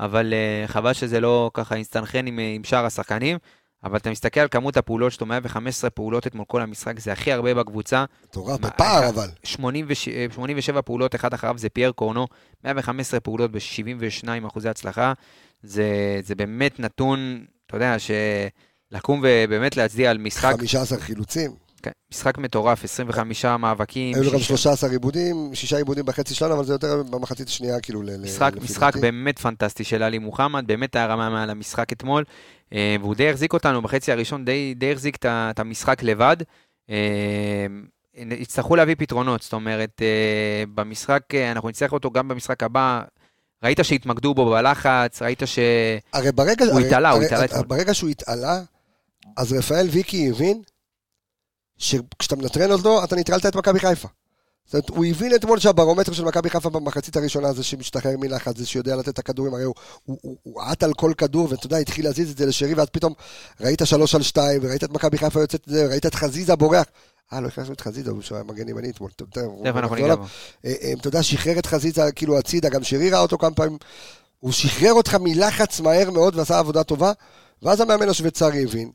אבל אה, חבל שזה לא ככה אינסטנכרן עם, עם שאר השחקנים. אבל אתה מסתכל על כמות הפעולות שלו, 115 פעולות אתמול כל המשחק, זה הכי הרבה בקבוצה. מטורף, בפער אה, אבל. 86, 87 פעולות, אחד אחריו זה פייר קורנו, 115 פעולות ב-72 אחוזי הצלחה. זה, זה באמת נתון, אתה יודע, שלקום ובאמת להצדיע על משחק, 15 חילוצים. כן, משחק מטורף, 25 מאבקים. היו לו גם שישה- 13 עיבודים, שישה עיבודים בחצי שלנו, אבל זה יותר במחצית השנייה, כאילו, משחק, משחק. באמת פנטסטי של עלי מוחמד, באמת היה רמה מעל המשחק אתמול, אה, והוא די החזיק אותנו בחצי הראשון, די, די החזיק את המשחק לבד. אה, יצטרכו להביא פתרונות, זאת אומרת, אה, במשחק, אנחנו נצטרך אותו גם במשחק הבא. ראית שהתמקדו בו בלחץ, ראית ש... הרי ברגע... הוא הרי- התעלה, הוא התעלה אתמול. ברגע שהוא התעלה, אז רפאל ויקי הבין שכשאתה מנטרל אותו, אתה נטרלת את מכבי חיפה. זאת אומרת, הוא הבין אתמול שהברומטר של מכבי חיפה במחצית הראשונה זה שמשתחרר מלחץ, זה שיודע לתת את הכדורים, הרי הוא- עט על כל כדור, ואתה יודע, התחיל להזיז את זה לשרי, ואז פתאום ראית שלוש על שתיים, וראית את מכבי חיפה יוצאת את זה, וראית את חזיזה בורח. אה, לא הכנסנו את חזיזה, הוא שהיה מגן ימני אתמול. תכף אנחנו נחזור ניגע. בו. אה, אה, אתה יודע, שחרר את חזיזה כאילו הצידה, גם שרי ראה אותו כמה פעמים. הוא שחרר אותך מלחץ מהר מאוד ועשה עבודה טובה, ואז המאמן השוויצרי הבין,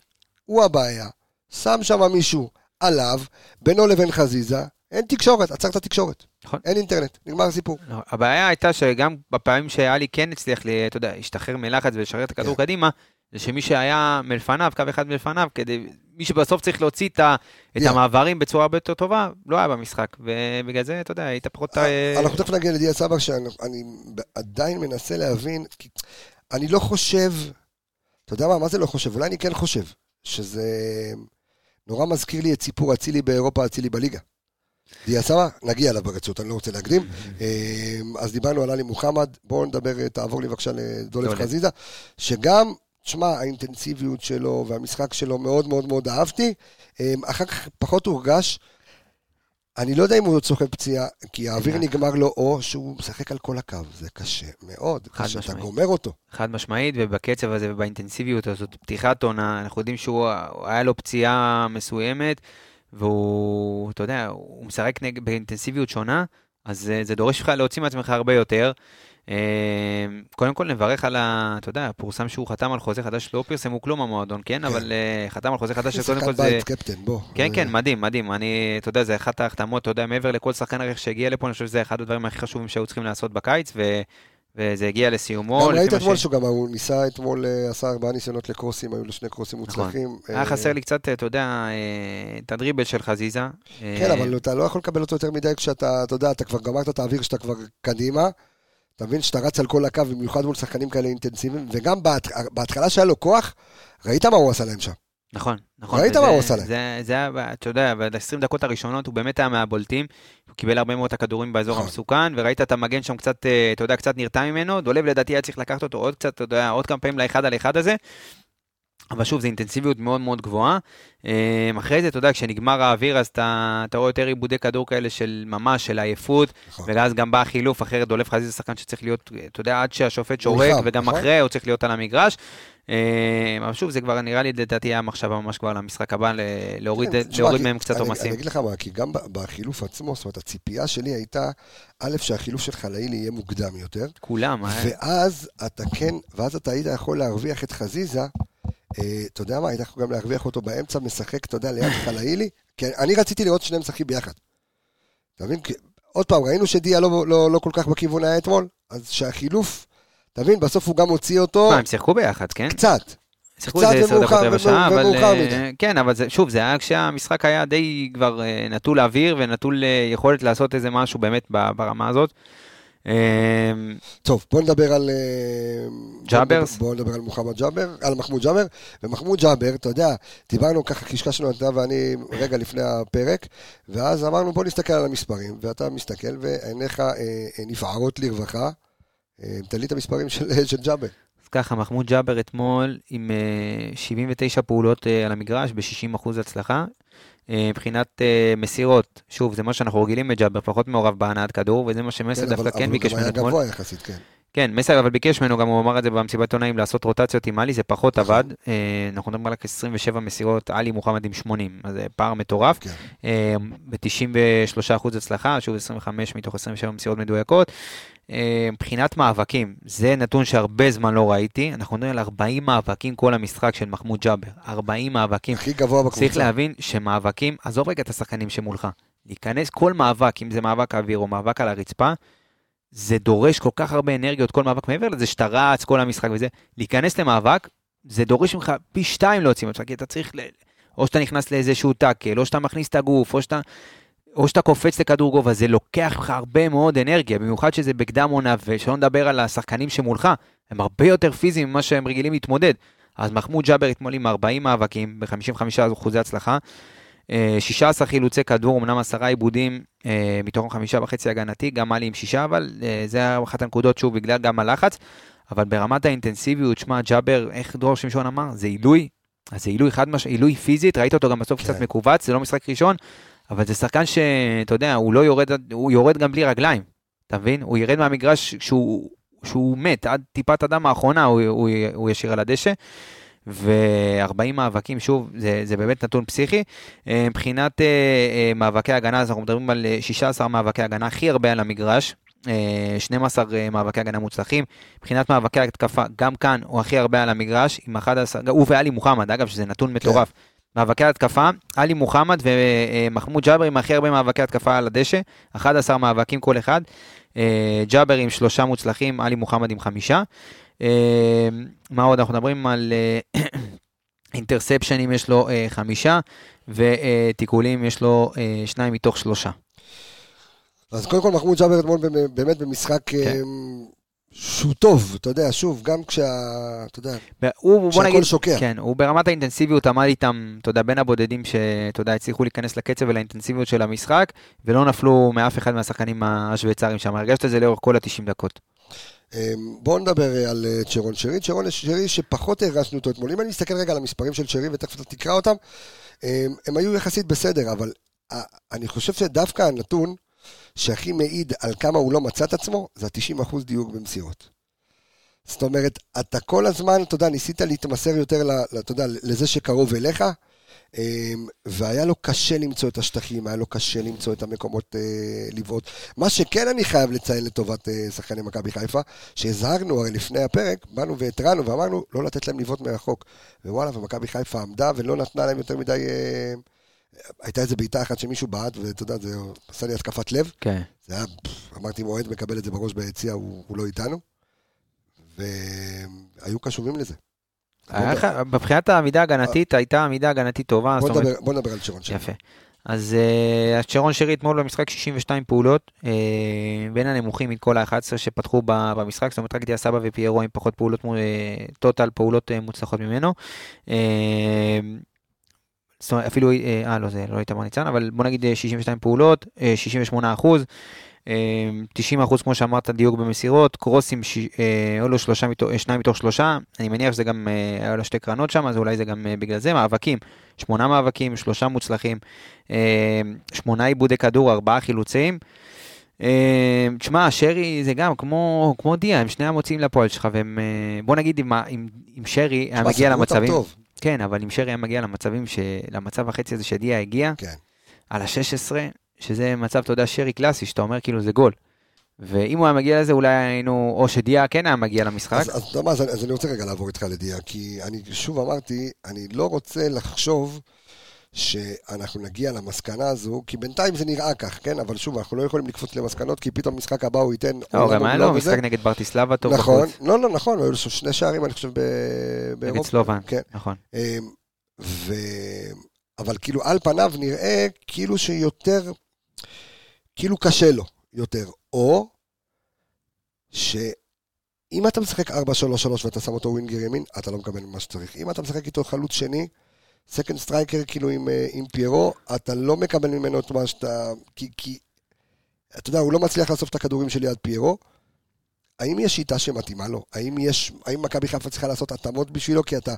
הוא הבעיה, שם שם מישהו עליו, בינו לבין חזיזה, אין תקשורת, עצר את התקשורת. נכון. אין אינטרנט, נגמר הסיפור. לא, הבעיה הייתה שגם בפעמים שאלי כן הצליח, ל- אתה יודע, להשתחרר מלחץ ולשחרר את הכדור כן. קדימה, זה שמי שהיה מלפניו, קו אחד מלפניו, כדי, מי שבסוף צריך להוציא את, ה, את Yeah. המעברים בצורה הרבה יותר טובה, לא היה במשחק. ובגלל זה, אתה יודע, היית פחות... אה, אנחנו תכף נגיע לדיה סבא, שאני אני עדיין מנסה להבין, כי אני לא חושב, אתה יודע מה, מה זה לא חושב? אולי אני כן חושב, שזה נורא מזכיר לי את סיפור אצילי באירופה, אצילי בליגה. דיה סבא, נגיע אליו ברצות, אני לא רוצה להקדים. אה, אז דיברנו על עלי מוחמד, בואו נדבר, תעבור לי בבקשה לדולף דולף. חזיזה, שגם, תשמע, האינטנסיביות שלו והמשחק שלו מאוד מאוד מאוד אהבתי. אה, אחר כך פחות הורגש. אני לא יודע אם הוא צוחק פציעה, כי האוויר. נגמר לו, או שהוא משחק על כל הקו, זה קשה מאוד, קשה, אתה. גומר אותו. חד משמעית, ובקצב הזה ובאינטנסיביות הזאת, פתיחת עונה, אנחנו יודעים שהוא, היה לו פציעה מסוימת, והוא, אתה יודע, הוא משחק באינטנסיביות שונה, אז אה, זה דורש ממך להוציא מעצמך הרבה יותר. אה, קודם כל נברך על ה... אתה יודע, פורסם שהוא חתם על חוזה חדש, לא פרסמו כלום המועדון, כן? אבל אה, חתם על חוזה חדש, שקודם כל שחקן זה... בית, קפטן, בוא. כן, זה- כן, מדהים, מדהים. אני, אתה יודע, זה אחת ההחתמות, אתה יודע, מעבר לכל שחקן ערך שהגיע לפה, אני חושב שזה אחד הדברים הכי חשובים שהיו צריכים לעשות בקיץ. וזה הגיע לסיומו. גם ראית אתמול שהוא גם, הוא ניסה אתמול, אה, עשה ארבעה ניסיונות לקרוסים, היו לו שני קרוסים נכון. מוצלחים. היה אה, חסר לי קצת, אתה יודע, אה, את הדריבל של חזיזה. כן, אה, אבל אתה לא יכול לקבל אותו יותר מדי כשאתה, אתה יודע, אתה כבר גמרת את האוויר שאתה כבר קדימה. אתה מבין שאתה רץ על כל הקו, במיוחד מול שחקנים כאלה אינטנסיביים, וגם בהת- בהתחלה שהיה לו כוח, ראית מה הוא עשה להם שם. נכון, נכון. ראית מה הוא עשה להם? זה, זה היה, אתה יודע, ב-20 דקות הראשונות הוא באמת היה מהבולטים. הוא קיבל הרבה מאוד הכדורים באזור נכון. המסוכן, וראית את המגן שם קצת, אה, אתה יודע, קצת נרתע ממנו. דולב לדעתי היה צריך לקחת אותו עוד קצת, אתה יודע, עוד כמה פעמים לאחד על אחד הזה. אבל שוב, זו אינטנסיביות מאוד מאוד גבוהה. אה, אחרי זה, אתה יודע, כשנגמר האוויר, אז אתה, אתה רואה יותר עיבודי כדור כאלה של ממש, של עייפות, נכון. ואז גם בא החילוף, אחרת דולף חזיזה זה שחקן שצריך להיות, אתה יודע, עד שהשופט שורק, וגם נכון? אחרי הוא צריך להיות על המגרש. אה, אבל שוב, זה כבר נראה לי, לדעתי, היה מחשבה ממש כבר למשחק הבא, להוריד, כן, תשמע, להוריד כי- מהם קצת עומסים. אני אגיד לך מה, כי גם בחילוף עצמו, זאת אומרת, הציפייה שלי הייתה, א', שהחילוף של חלאילי יהיה מוקדם יותר, כולם, אה, ואז אתה כן, ואז אתה היית יכול להרוויח את חזיזה, אתה יודע מה, היית יכול גם להרוויח אותו באמצע, משחק, אתה יודע, ליד חלאילי, כי אני רציתי לראות שניהם משחקים ביחד. אתה מבין? עוד פעם, ראינו שדיה לא, לא, לא כל כך בכיוון היה אתמול, אז שהחילוף, אתה מבין, בסוף הוא גם הוציא אותו מה, הם שיחקו ביחד, כן? קצת. שיחקו קצת איזה עשר דקות ומאוחר- רבע שעה, אבל... ומאוחר אה, מדי. כן, אבל זה, שוב, זה היה כשהמשחק היה די כבר אה, נטול אוויר ונטול אה, יכולת לעשות איזה משהו באמת ברמה הזאת. אה, טוב, בוא נדבר על... אה, ג'אברס? בוא נדבר על מוחמד ג'אבר, על מחמוד ג'אבר. ומחמוד ג'אבר, אתה יודע, דיברנו ככה, קשקשנו אתה ואני רגע לפני הפרק, ואז אמרנו בוא נסתכל על המספרים, ואתה מסתכל ועיניך אה, אה, נפערות לרווחה. תן לי את המספרים של, של ג'אבר. אז ככה, מחמוד ג'אבר אתמול עם אה, 79 פעולות על המגרש ב-60% הצלחה. אה, מבחינת אה, מסירות, שוב, זה מה שאנחנו רגילים מג'אבר, פחות מעורב בהנעת כדור, וזה מה שמסר כן, דווקא אבל- כן אבל ביקש הוא גם ממנו היה. גבוה יחסית, כן. כן, מסר אבל ביקש ממנו, גם הוא אמר את זה במסיבת עונאים, לעשות רוטציות עם עלי, זה פחות נכון. עבד. אה, אנחנו מדברים על רק 27 מסירות, עלי מוחמד עם 80, אז זה פער מטורף. כן. ב-93% הצלחה, שוב 25 מתוך 27 מסירות מדויקות. אה, מבחינת מאבקים, זה נתון שהרבה זמן לא ראיתי, אנחנו מדברים על 40 מאבקים כל המשחק של מחמוד ג'אבר, 40 מאבקים. הכי גבוה בקבוצה. צריך להבין שמאבקים, עזוב רגע את השחקנים שמולך, להיכנס כל מאבק, אם זה מאבק האוויר או מאבק על הרצפה, זה דורש כל כך הרבה אנרגיות, כל מאבק מעבר לזה שאתה רץ כל המשחק וזה, להיכנס למאבק, זה דורש ממך פי שתיים להוציא ממך, כי אתה צריך, ל... או שאתה נכנס לאיזשהו טאקל, או שאתה מכניס את הגוף, או שאתה, או שאתה קופץ לכדור גובה, זה לוקח לך הרבה מאוד אנרגיה, במיוחד שזה בקדם עונה, ושלא נדבר על השחקנים שמולך, הם הרבה יותר פיזיים ממה שהם רגילים להתמודד. אז מחמוד ג'אבר אתמול עם 40 מאבקים, ב-55 אחוזי הצלחה, 16 חילוצי כדור, אמנם עשרה עיבודים, אה, מתוכם חמישה וחצי הגנתי, גם עלי עם שישה, אבל אה, זה היה אחת הנקודות, שוב, בגלל גם הלחץ. אבל ברמת האינטנסיביות, שמע, ג'אבר, איך דרור שמשון אמר? זה עילוי. אז זה עילוי חד משמעי, עילוי פיזית, ראית אותו גם בסוף כן. קצת מכווץ, זה לא משחק ראשון, אבל זה שחקן שאתה יודע, הוא לא יורד, הוא יורד גם בלי רגליים, אתה מבין? הוא ירד מהמגרש כשהוא, שהוא מת, עד טיפת הדם האחרונה הוא, הוא, הוא ישיר על הדשא. ו-40 מאבקים, שוב, זה, זה באמת נתון פסיכי. אה, מבחינת אה, אה, מאבקי הגנה, אז אנחנו מדברים על אה, 16 מאבקי הגנה, הכי הרבה על המגרש. אה, 12 אה, מאבקי הגנה מוצלחים. מבחינת מאבקי התקפה, גם כאן הוא הכי הרבה על המגרש, עם 11, הוא ועלי מוחמד, אגב, שזה נתון מטורף. מאבקי התקפה, עלי מוחמד ומחמוד ג'אבר עם הכי הרבה מאבקי התקפה על הדשא, 11 מאבקים כל אחד. ג'אבר עם שלושה מוצלחים, עלי מוחמד עם חמישה. אה, מה עוד? אנחנו מדברים על אה, אינטרספשנים, יש לו אה, חמישה, ותיקולים יש לו שניים מתוך שלושה. אז קודם כל מחמוד ג'אבר אתמול באמת במשחק כן. שהוא טוב, אתה יודע, שוב, גם כשה... אתה יודע, הוא, בוא שהכל נגיד, שוקע. כן, הוא ברמת האינטנסיביות עמד איתם, אתה יודע, בין הבודדים שאתה יודע, הצליחו להיכנס לקצב ולאינטנסיביות של המשחק, ולא נפלו מאף אחד מהשחקנים השוויצרים שם. הרגשת את זה לאורך כל ה-90 דקות. אה, בואו נדבר אה, על אה, צ'רון שרי. צ'רון שרי שפחות הרגשנו אותו אתמול. אם אני מסתכל רגע על המספרים של שרי, ותכף אתה תקרא אותם, אה, הם היו יחסית בסדר, אבל אה, אני חושב שדווקא הנתון שהכי מעיד על כמה הוא לא מצא את עצמו, זה ה-90% דיוק במסירות. זאת אומרת, אתה כל הזמן, אתה יודע, ניסית להתמסר יותר, אתה יודע, לזה שקרוב אליך, והיה לו קשה למצוא את השטחים, היה לו קשה למצוא את המקומות אה, לבעוט. מה שכן אני חייב לציין לטובת אה, שחקני מכבי חיפה, שהזהרנו הרי לפני הפרק, באנו והתרענו ואמרנו לא לתת להם לבעוט מרחוק. ווואלה, ומכבי חיפה עמדה ולא נתנה להם יותר מדי... אה, הייתה איזה בעיטה אחת שמישהו בעט, ואתה יודע, זה עשה לי התקפת לב. כן. זה היה, אמרתי, אם אוהד מקבל את זה בראש ביציע, הוא, הוא לא איתנו. והיו קשובים לזה. מבחינת העמידה ההגנתית, הייתה עמידה הגנתית טובה. בוא נדבר, על שרון שרי. יפה. אז אה, שרון שרי אתמול במשחק 62 פעולות, אה, בין הנמוכים מכל ה-11 שפתחו במשחק, זאת אומרת רק דיה סבא ופיירו עם פחות פעולות, מו- אה, טוטל פעולות מוצלחות ממנו. זאת אומרת, אפילו, אה, לא, זה לא איתמר ניצן, אבל בוא נגיד אה, 62 פעולות, אה, 68 אחוז. אה, 90 אחוז, כמו שאמרת, דיוק במסירות, קרוסים, ש- אה, היו לו שלושה אה, שניים מתוך שלושה, אני מניח שזה גם, אה, היו לו שתי קרנות שם, אז אולי זה גם בגלל זה, מאבקים, שמונה מאבקים, שלושה מוצלחים, אה, שמונה עיבודי כדור, ארבעה חילוצים. אה, תשמע, שרי זה גם כמו, כמו דיה, הם שני המוציאים לפועל שלך, והם, בוא נגיד אם, אם, אם שרי היה מגיע למצבים, טוב. כן, אבל אם שרי היה מגיע למצבים, ש... למצב החצי הזה שדיה הגיע, כן. על ה-16, שזה מצב, אתה יודע, שרי קלאסי, שאתה אומר כאילו זה גול. ואם הוא היה מגיע לזה, אולי היינו, או שדיה כן היה מגיע למשחק. אז, אתה יודע מה, אז, אז אני רוצה רגע לעבור איתך לדיה, כי אני שוב אמרתי, אני לא רוצה לחשוב שאנחנו נגיע למסקנה הזו, כי בינתיים זה נראה כך, כן? אבל שוב, אנחנו לא יכולים לקפוץ למסקנות, כי פתאום משחק הבא הוא ייתן... לא, גם היה לו. משחק נגד ברטיסלבה טוב נכון, בחוץ. לא, לא, נכון, היו לו שני שערים, אני חושב, ב... נגד באירופה. סלובן, כן. נכון. אמ, ו... אבל כאילו על פניו נראה כאילו שיותר, כאילו קשה לו יותר. או שאם אתה משחק 4-3-3 ואתה שם אותו winger ימין, אתה לא מקבל מה שצריך. אם אתה משחק איתו חלוץ שני, second striker כאילו עם, אה, עם פיירו, אתה לא מקבל ממנו את מה שאתה... כי, כי, אתה יודע, הוא לא מצליח לאסוף את הכדורים שלי עד פיירו. האם יש שיטה שמתאימה לו? האם יש, האם מכבי חיפה צריכה לעשות התאמות בשבילו? כי אתה...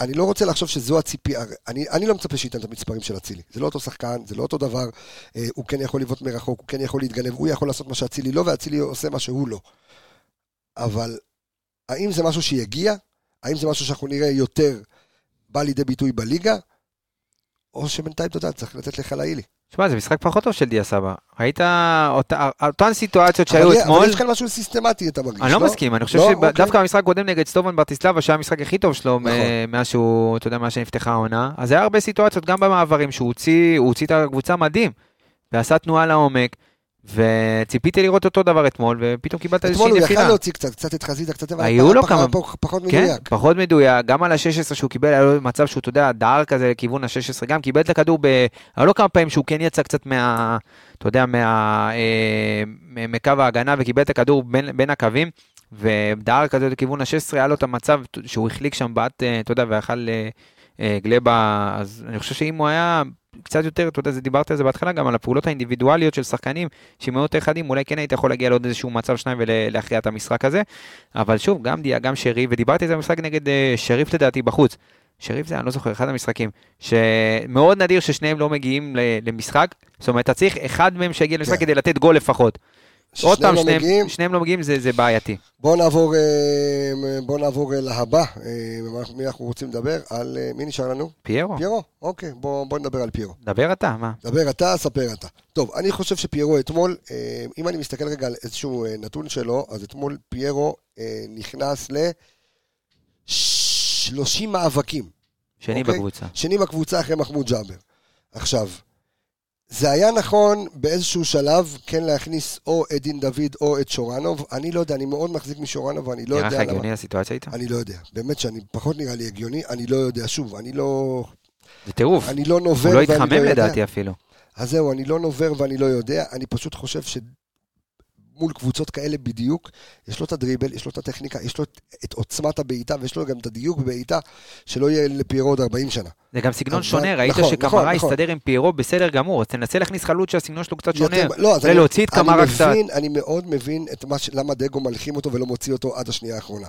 אני לא רוצה לחשוב שזו הציפייה, אני, אני לא מצפה שייתן את המספרים של אצילי. זה לא אותו שחקן, זה לא אותו דבר, אה, הוא כן יכול לבעוט מרחוק, הוא כן יכול להתגנב, הוא יכול לעשות מה שאצילי לא, ואצילי עושה מה שהוא לא. אבל האם זה משהו שיגיע? האם זה משהו שאנחנו נראה יותר בא לידי ביטוי בליגה? או שבינתיים, אתה יודע, צריך לתת לך לאילי. תשמע, זה משחק פחות טוב של דיה סבא. ראית אותן סיטואציות שהיו אבל אבל אתמול, יש כאן משהו סיסטמטי, אתה מרגיש, אני לא מסכים, אני חושב לא? שדווקא אוקיי. במשחק הקודם נגד סטובן ברטיסלבה, שהיה המשחק הכי טוב שלו נכון. מ- מאז שהוא, אתה יודע, מאז שנפתחה העונה, אז היה הרבה סיטואציות, גם במעברים, שהוא הוציא, הוא הוציא את הקבוצה מדהים, ועשה תנועה לעומק, וציפיתי לראות אותו דבר אתמול, ופתאום קיבלת אתמול איזושהי הוא יכל נפילה. להוציא קצת, קצת את חזיזה, קצת... היו לו כמה- פח- פחות כן, מדויק. פחות מדויק, גם על ה-16 שהוא קיבל, היה לו מצב שהוא, אתה יודע, דהר כזה לכיוון ה-16, גם קיבל את הכדור, ב... היו לו כמה פעמים שהוא כן יצא קצת מה... אתה יודע, מה... אה, מקו ההגנה וקיבל את הכדור בין, בין הקווים, ודהר כזה לכיוון ה-16, היה לו את המצב שהוא החליק שם בעט, אה, אתה יודע, ואכל אה, גלבה, אז אני חושב שאם הוא היה קצת יותר, אתה יודע, דיברת על זה בהתחלה, גם על הפעולות האינדיבידואליות של שחקנים, שהם מאוד יותר חדים, אולי כן היית יכול להגיע לעוד איזשהו מצב שניים ולהכריע את המשחק הזה. אבל שוב, גם דיה, גם שריף, ודיברתי על זה במשחק נגד אה, שריף לדעתי בחוץ. שריף זה, אני לא זוכר, אחד המשחקים, שמאוד נדיר ששניהם לא מגיעים למשחק, זאת אומרת, אתה צריך אחד מהם שיגיע למשחק כן. כדי לתת גול לפחות. עוד פעם, לא שניהם- מגיעים. שניהם לא מגיעים, זה זה בעייתי. בואו נעבור, אה, בוא נעבור אה, להבא. אה, מי אנחנו רוצים לדבר? על אה, מי נשאר לנו? פיירו, פיירו? אוקיי, בוא, בוא נדבר על פיירו. דבר אתה, מה? דבר אתה, ספר אתה. טוב, אני חושב שפיירו אתמול, אה, אם אני מסתכל רגע על איזשהו אה, נתון שלו, אז אתמול פיירו אה, נכנס ל-30 מאבקים. שני אוקיי. בקבוצה. שני בקבוצה אחרי מחמוד ג'אבר. עכשיו, זה היה נכון באיזשהו שלב כן להכניס או את דין דוד או את שורנוב. אני לא יודע, אני מאוד מחזיק משורנוב, ואני לא נראה לך יודע למה. הגיוני הסיטואציה איתו? אני לא יודע. באמת שאני פחות נראה לי הגיוני, אני לא יודע. שוב, אני לא, זה טירוף. אני לא נובר הוא לא ואני התחמם יודע. לדעתי אפילו. אז זהו, אני לא נובר ואני לא יודע, אני פשוט חושב שמול קבוצות כאלה בדיוק, יש לו את הדריבל, יש לו את הטכניקה, יש לו את, את עוצמת הבעיטה, ויש לו גם את הדיוק בבעיטה, שלא יהיה לפיירו עוד 40 שנה. זה גם סגנון אבל- שונה, ראית נכון, נכון, שקמרה נכון. הסתדר עם פיירו בסדר גמור, אז תנסה להכניס חלוץ שהסגנון שלו קצת שונה. לא, אני- להוציא את קמרה קצת. אני מאוד מבין את מה ש... למה דגו מלחים אותו ולא מוציא אותו עד השנייה האחרונה.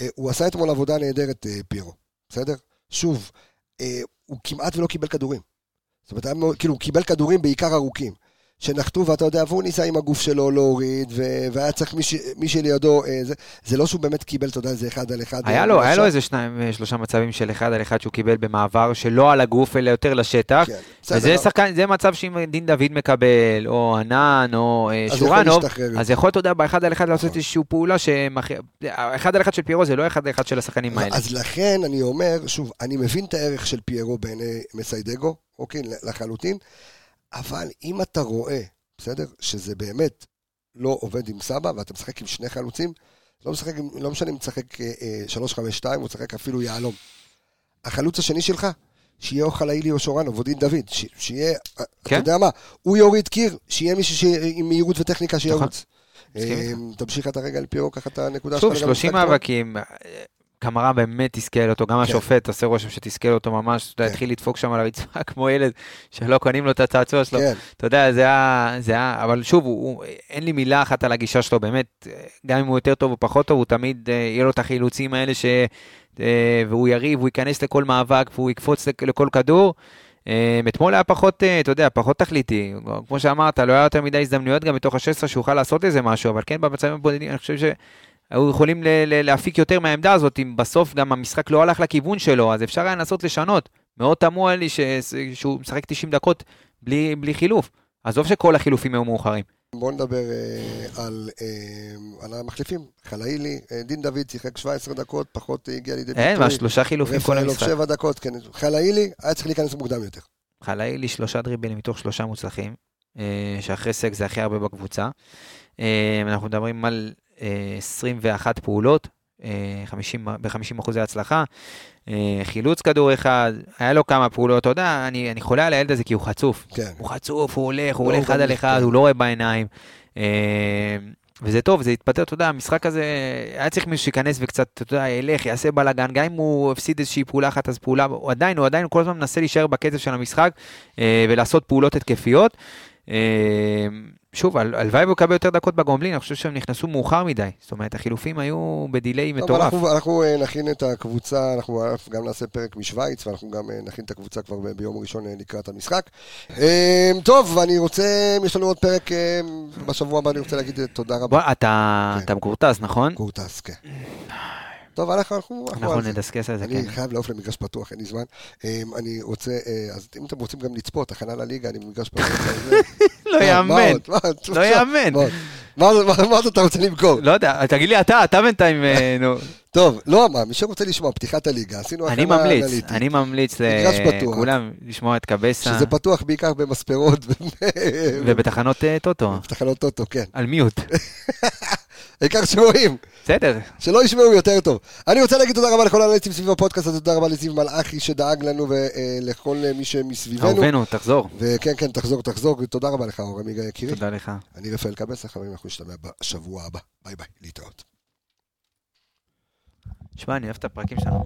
אה, הוא עשה אתמול עבודה נהדרת, אה, פיירו, בסדר? שוב, אה, הוא כמעט ולא קיבל כדורים. זאת אומרת, כאילו, הוא קיבל כדורים בעיקר ארוכים. שנחתו, ואתה יודע, והוא ניסה עם הגוף שלו להוריד, ו- והיה צריך מי, ש... מי שלידו, אה, זה... זה לא שהוא באמת קיבל, אתה יודע, איזה אחד על אחד. היה אה, לו, היה. לו איזה שניים, אה, שלושה מצבים של אחד על אחד שהוא קיבל במעבר, שלא על הגוף, אלא יותר לשטח. כן, וזה שחקן, זה מצב שאם דין דוד מקבל, או ענן, או אז שורנוב. אז יכול, אתה יודע, באחד על אחד לעשות נכון. איזושהי פעולה שמח... האחד על אחד של פיירו זה לא אחד על אחד של השחקנים האלה. אז לכן אני אומר, שוב, אני מבין את הערך של פיירו בעיני מסיידגו, אוקיי, לחלוטין, אבל אם אתה רואה, בסדר, שזה באמת לא עובד עם סבא, ואתה משחק עם שני חלוצים, לא, משחק, לא משנה אם תשחק אה, אה, 3-5-2, הוא משחק אפילו יהלום. החלוץ השני שלך, שיהיה או חלאילי או שורנוב או דין דוד, ש, שיהיה, כן? אתה. יודע מה, הוא יוריד קיר, שיהיה מישהו ש... עם מהירות וטכניקה שירוץ. מסכים אה, תמשיך אתה רגע על פיירו, ככה את הנקודה שוב, שלך. לגבי 30 המשחק אתמול. מאבקים, אה, קמרה באמת תסכל אותו, גם כן. השופט עושה רושם שתסכל אותו ממש, אתה יודע, כן. התחיל לדפוק שם על הרצפה כמו ילד שלא קונים לו את הצעצוע שלו. כן, אתה יודע, זה היה, אבל שוב, אין לי מילה אחת על הגישה שלו, באמת, גם אם הוא יותר טוב או פחות טוב, הוא תמיד, אה, יהיה לו את החילוצים האלה ש... אה, והוא יריב, הוא ייכנס לכל מאבק, והוא יקפוץ לכ- לכל כדור. אה, אתמול היה פחות, אתה יודע, פחות תכליתי. כמו שאמרת, לא היה יותר מדי הזדמנויות גם מתוך ה-16 שהוא יוכל לעשות איזה משהו, אבל כן, במצבים הבודדים, אני חושב שהיו יכולים ל- ל- להפיק יותר מהעמדה הזאת, אם בסוף גם המשחק לא הלך לכיוון שלו, אז אפשר היה לנסות לשנות. מאוד תמוה לי ש... שהוא משחק 90 דקות בלי, בלי חילוף. עזוב שכל החילופים היו מאוחרים. בואו נדבר אה, על, אה, על המחליפים. חלאילי, אה, דין דוד שיחק 17 דקות, פחות הגיע לידי אין, מה, שלושה חילופים כל המשחק. 7 דקות, כן. חלאילי היה צריך להיכנס מוקדם יותר. חלאילי שלושה דריבלים מתוך שלושה מוצלחים, אה, שאחרי סק זה הכי הרבה בקבוצה. אה, אנחנו מדברים על 21 פעולות, אה, 50 ב-50 אחוזי הצלחה. אה, חילוץ כדור אחד, היה לו כמה פעולות, אתה יודע, אני, אני חולה על הילד הזה כי הוא חצוף. כן. הוא חצוף, הוא הולך, הוא לא, הולך אחד גם על אחד. הוא לא רואה בעיניים. אה, וזה טוב, זה התפטר, אתה יודע, המשחק הזה, היה צריך מישהו שייכנס וקצת, אתה יודע, ילך, יעשה בלאגן, גם אם הוא הפסיד איזושהי פעולה אחת, אז פעולה, הוא עדיין, הוא עדיין כל הזמן מנסה להישאר בקצב של המשחק אה, ולעשות פעולות התקפיות. אה, שוב, הל- הלוואי והוא יקבל יותר דקות בגומלין, אני חושב שהם נכנסו מאוחר מדי. זאת אומרת, החילופים היו בדיליי מטורף. אנחנו, אנחנו אה, נכין את הקבוצה, אנחנו גם נעשה פרק משוויץ, ואנחנו גם אה, נכין את הקבוצה כבר ביום ראשון אה, לקראת המשחק. אה, טוב, ואני רוצה, יש לנו עוד פרק אה, בשבוע הבא, אני רוצה להגיד אה, תודה רבה. בוא, אתה כן. אתה מקורטס, נכון? קורטס, כן. טוב, אנחנו, אנחנו, אנחנו על זה. נדסקס על זה, אני כן. חייב לעוף למגרש פתוח, אין לי זמן. אה, אני רוצה, אה, אז אם אתם רוצים גם לצפות, הכנה לליגה, אני במגרש פתוח. לא יאמן. לא יאמן. מה עוד? אתה רוצה למכור? לא יודע, תגיד לי אתה, אתה בינתיים, אה, נו. טוב, לא, מה, מי שרוצה לשמוע, פתיחת הליגה, עשינו אני הכנה ממליץ, אנליטית. אני ממליץ מגרש פתוח. לכולם לשמוע את קבסה שזה פתוח בעיקר במספרות ובתחנות אה, טוטו, ובתחנות טוטו, כן. על mute. העיקר שרואים, בסדר, שלא ישמעו יותר טוב. אני רוצה להגיד תודה רבה לכל האנליסטים סביב הפודקאסט הזה, תודה רבה לזיו מלאכי שדאג לנו ולכל מי שמסביבנו. אהובנו, תחזור. וכן, כן, תחזור, תחזור. תודה רבה לך, אור עמיגה יקירי. תודה לך. אני רפאל קבסה, חברים, אנחנו נשתמע בשבוע הבא. ביי ביי, להתראות. שמע, אני אוהב את הפרקים שלנו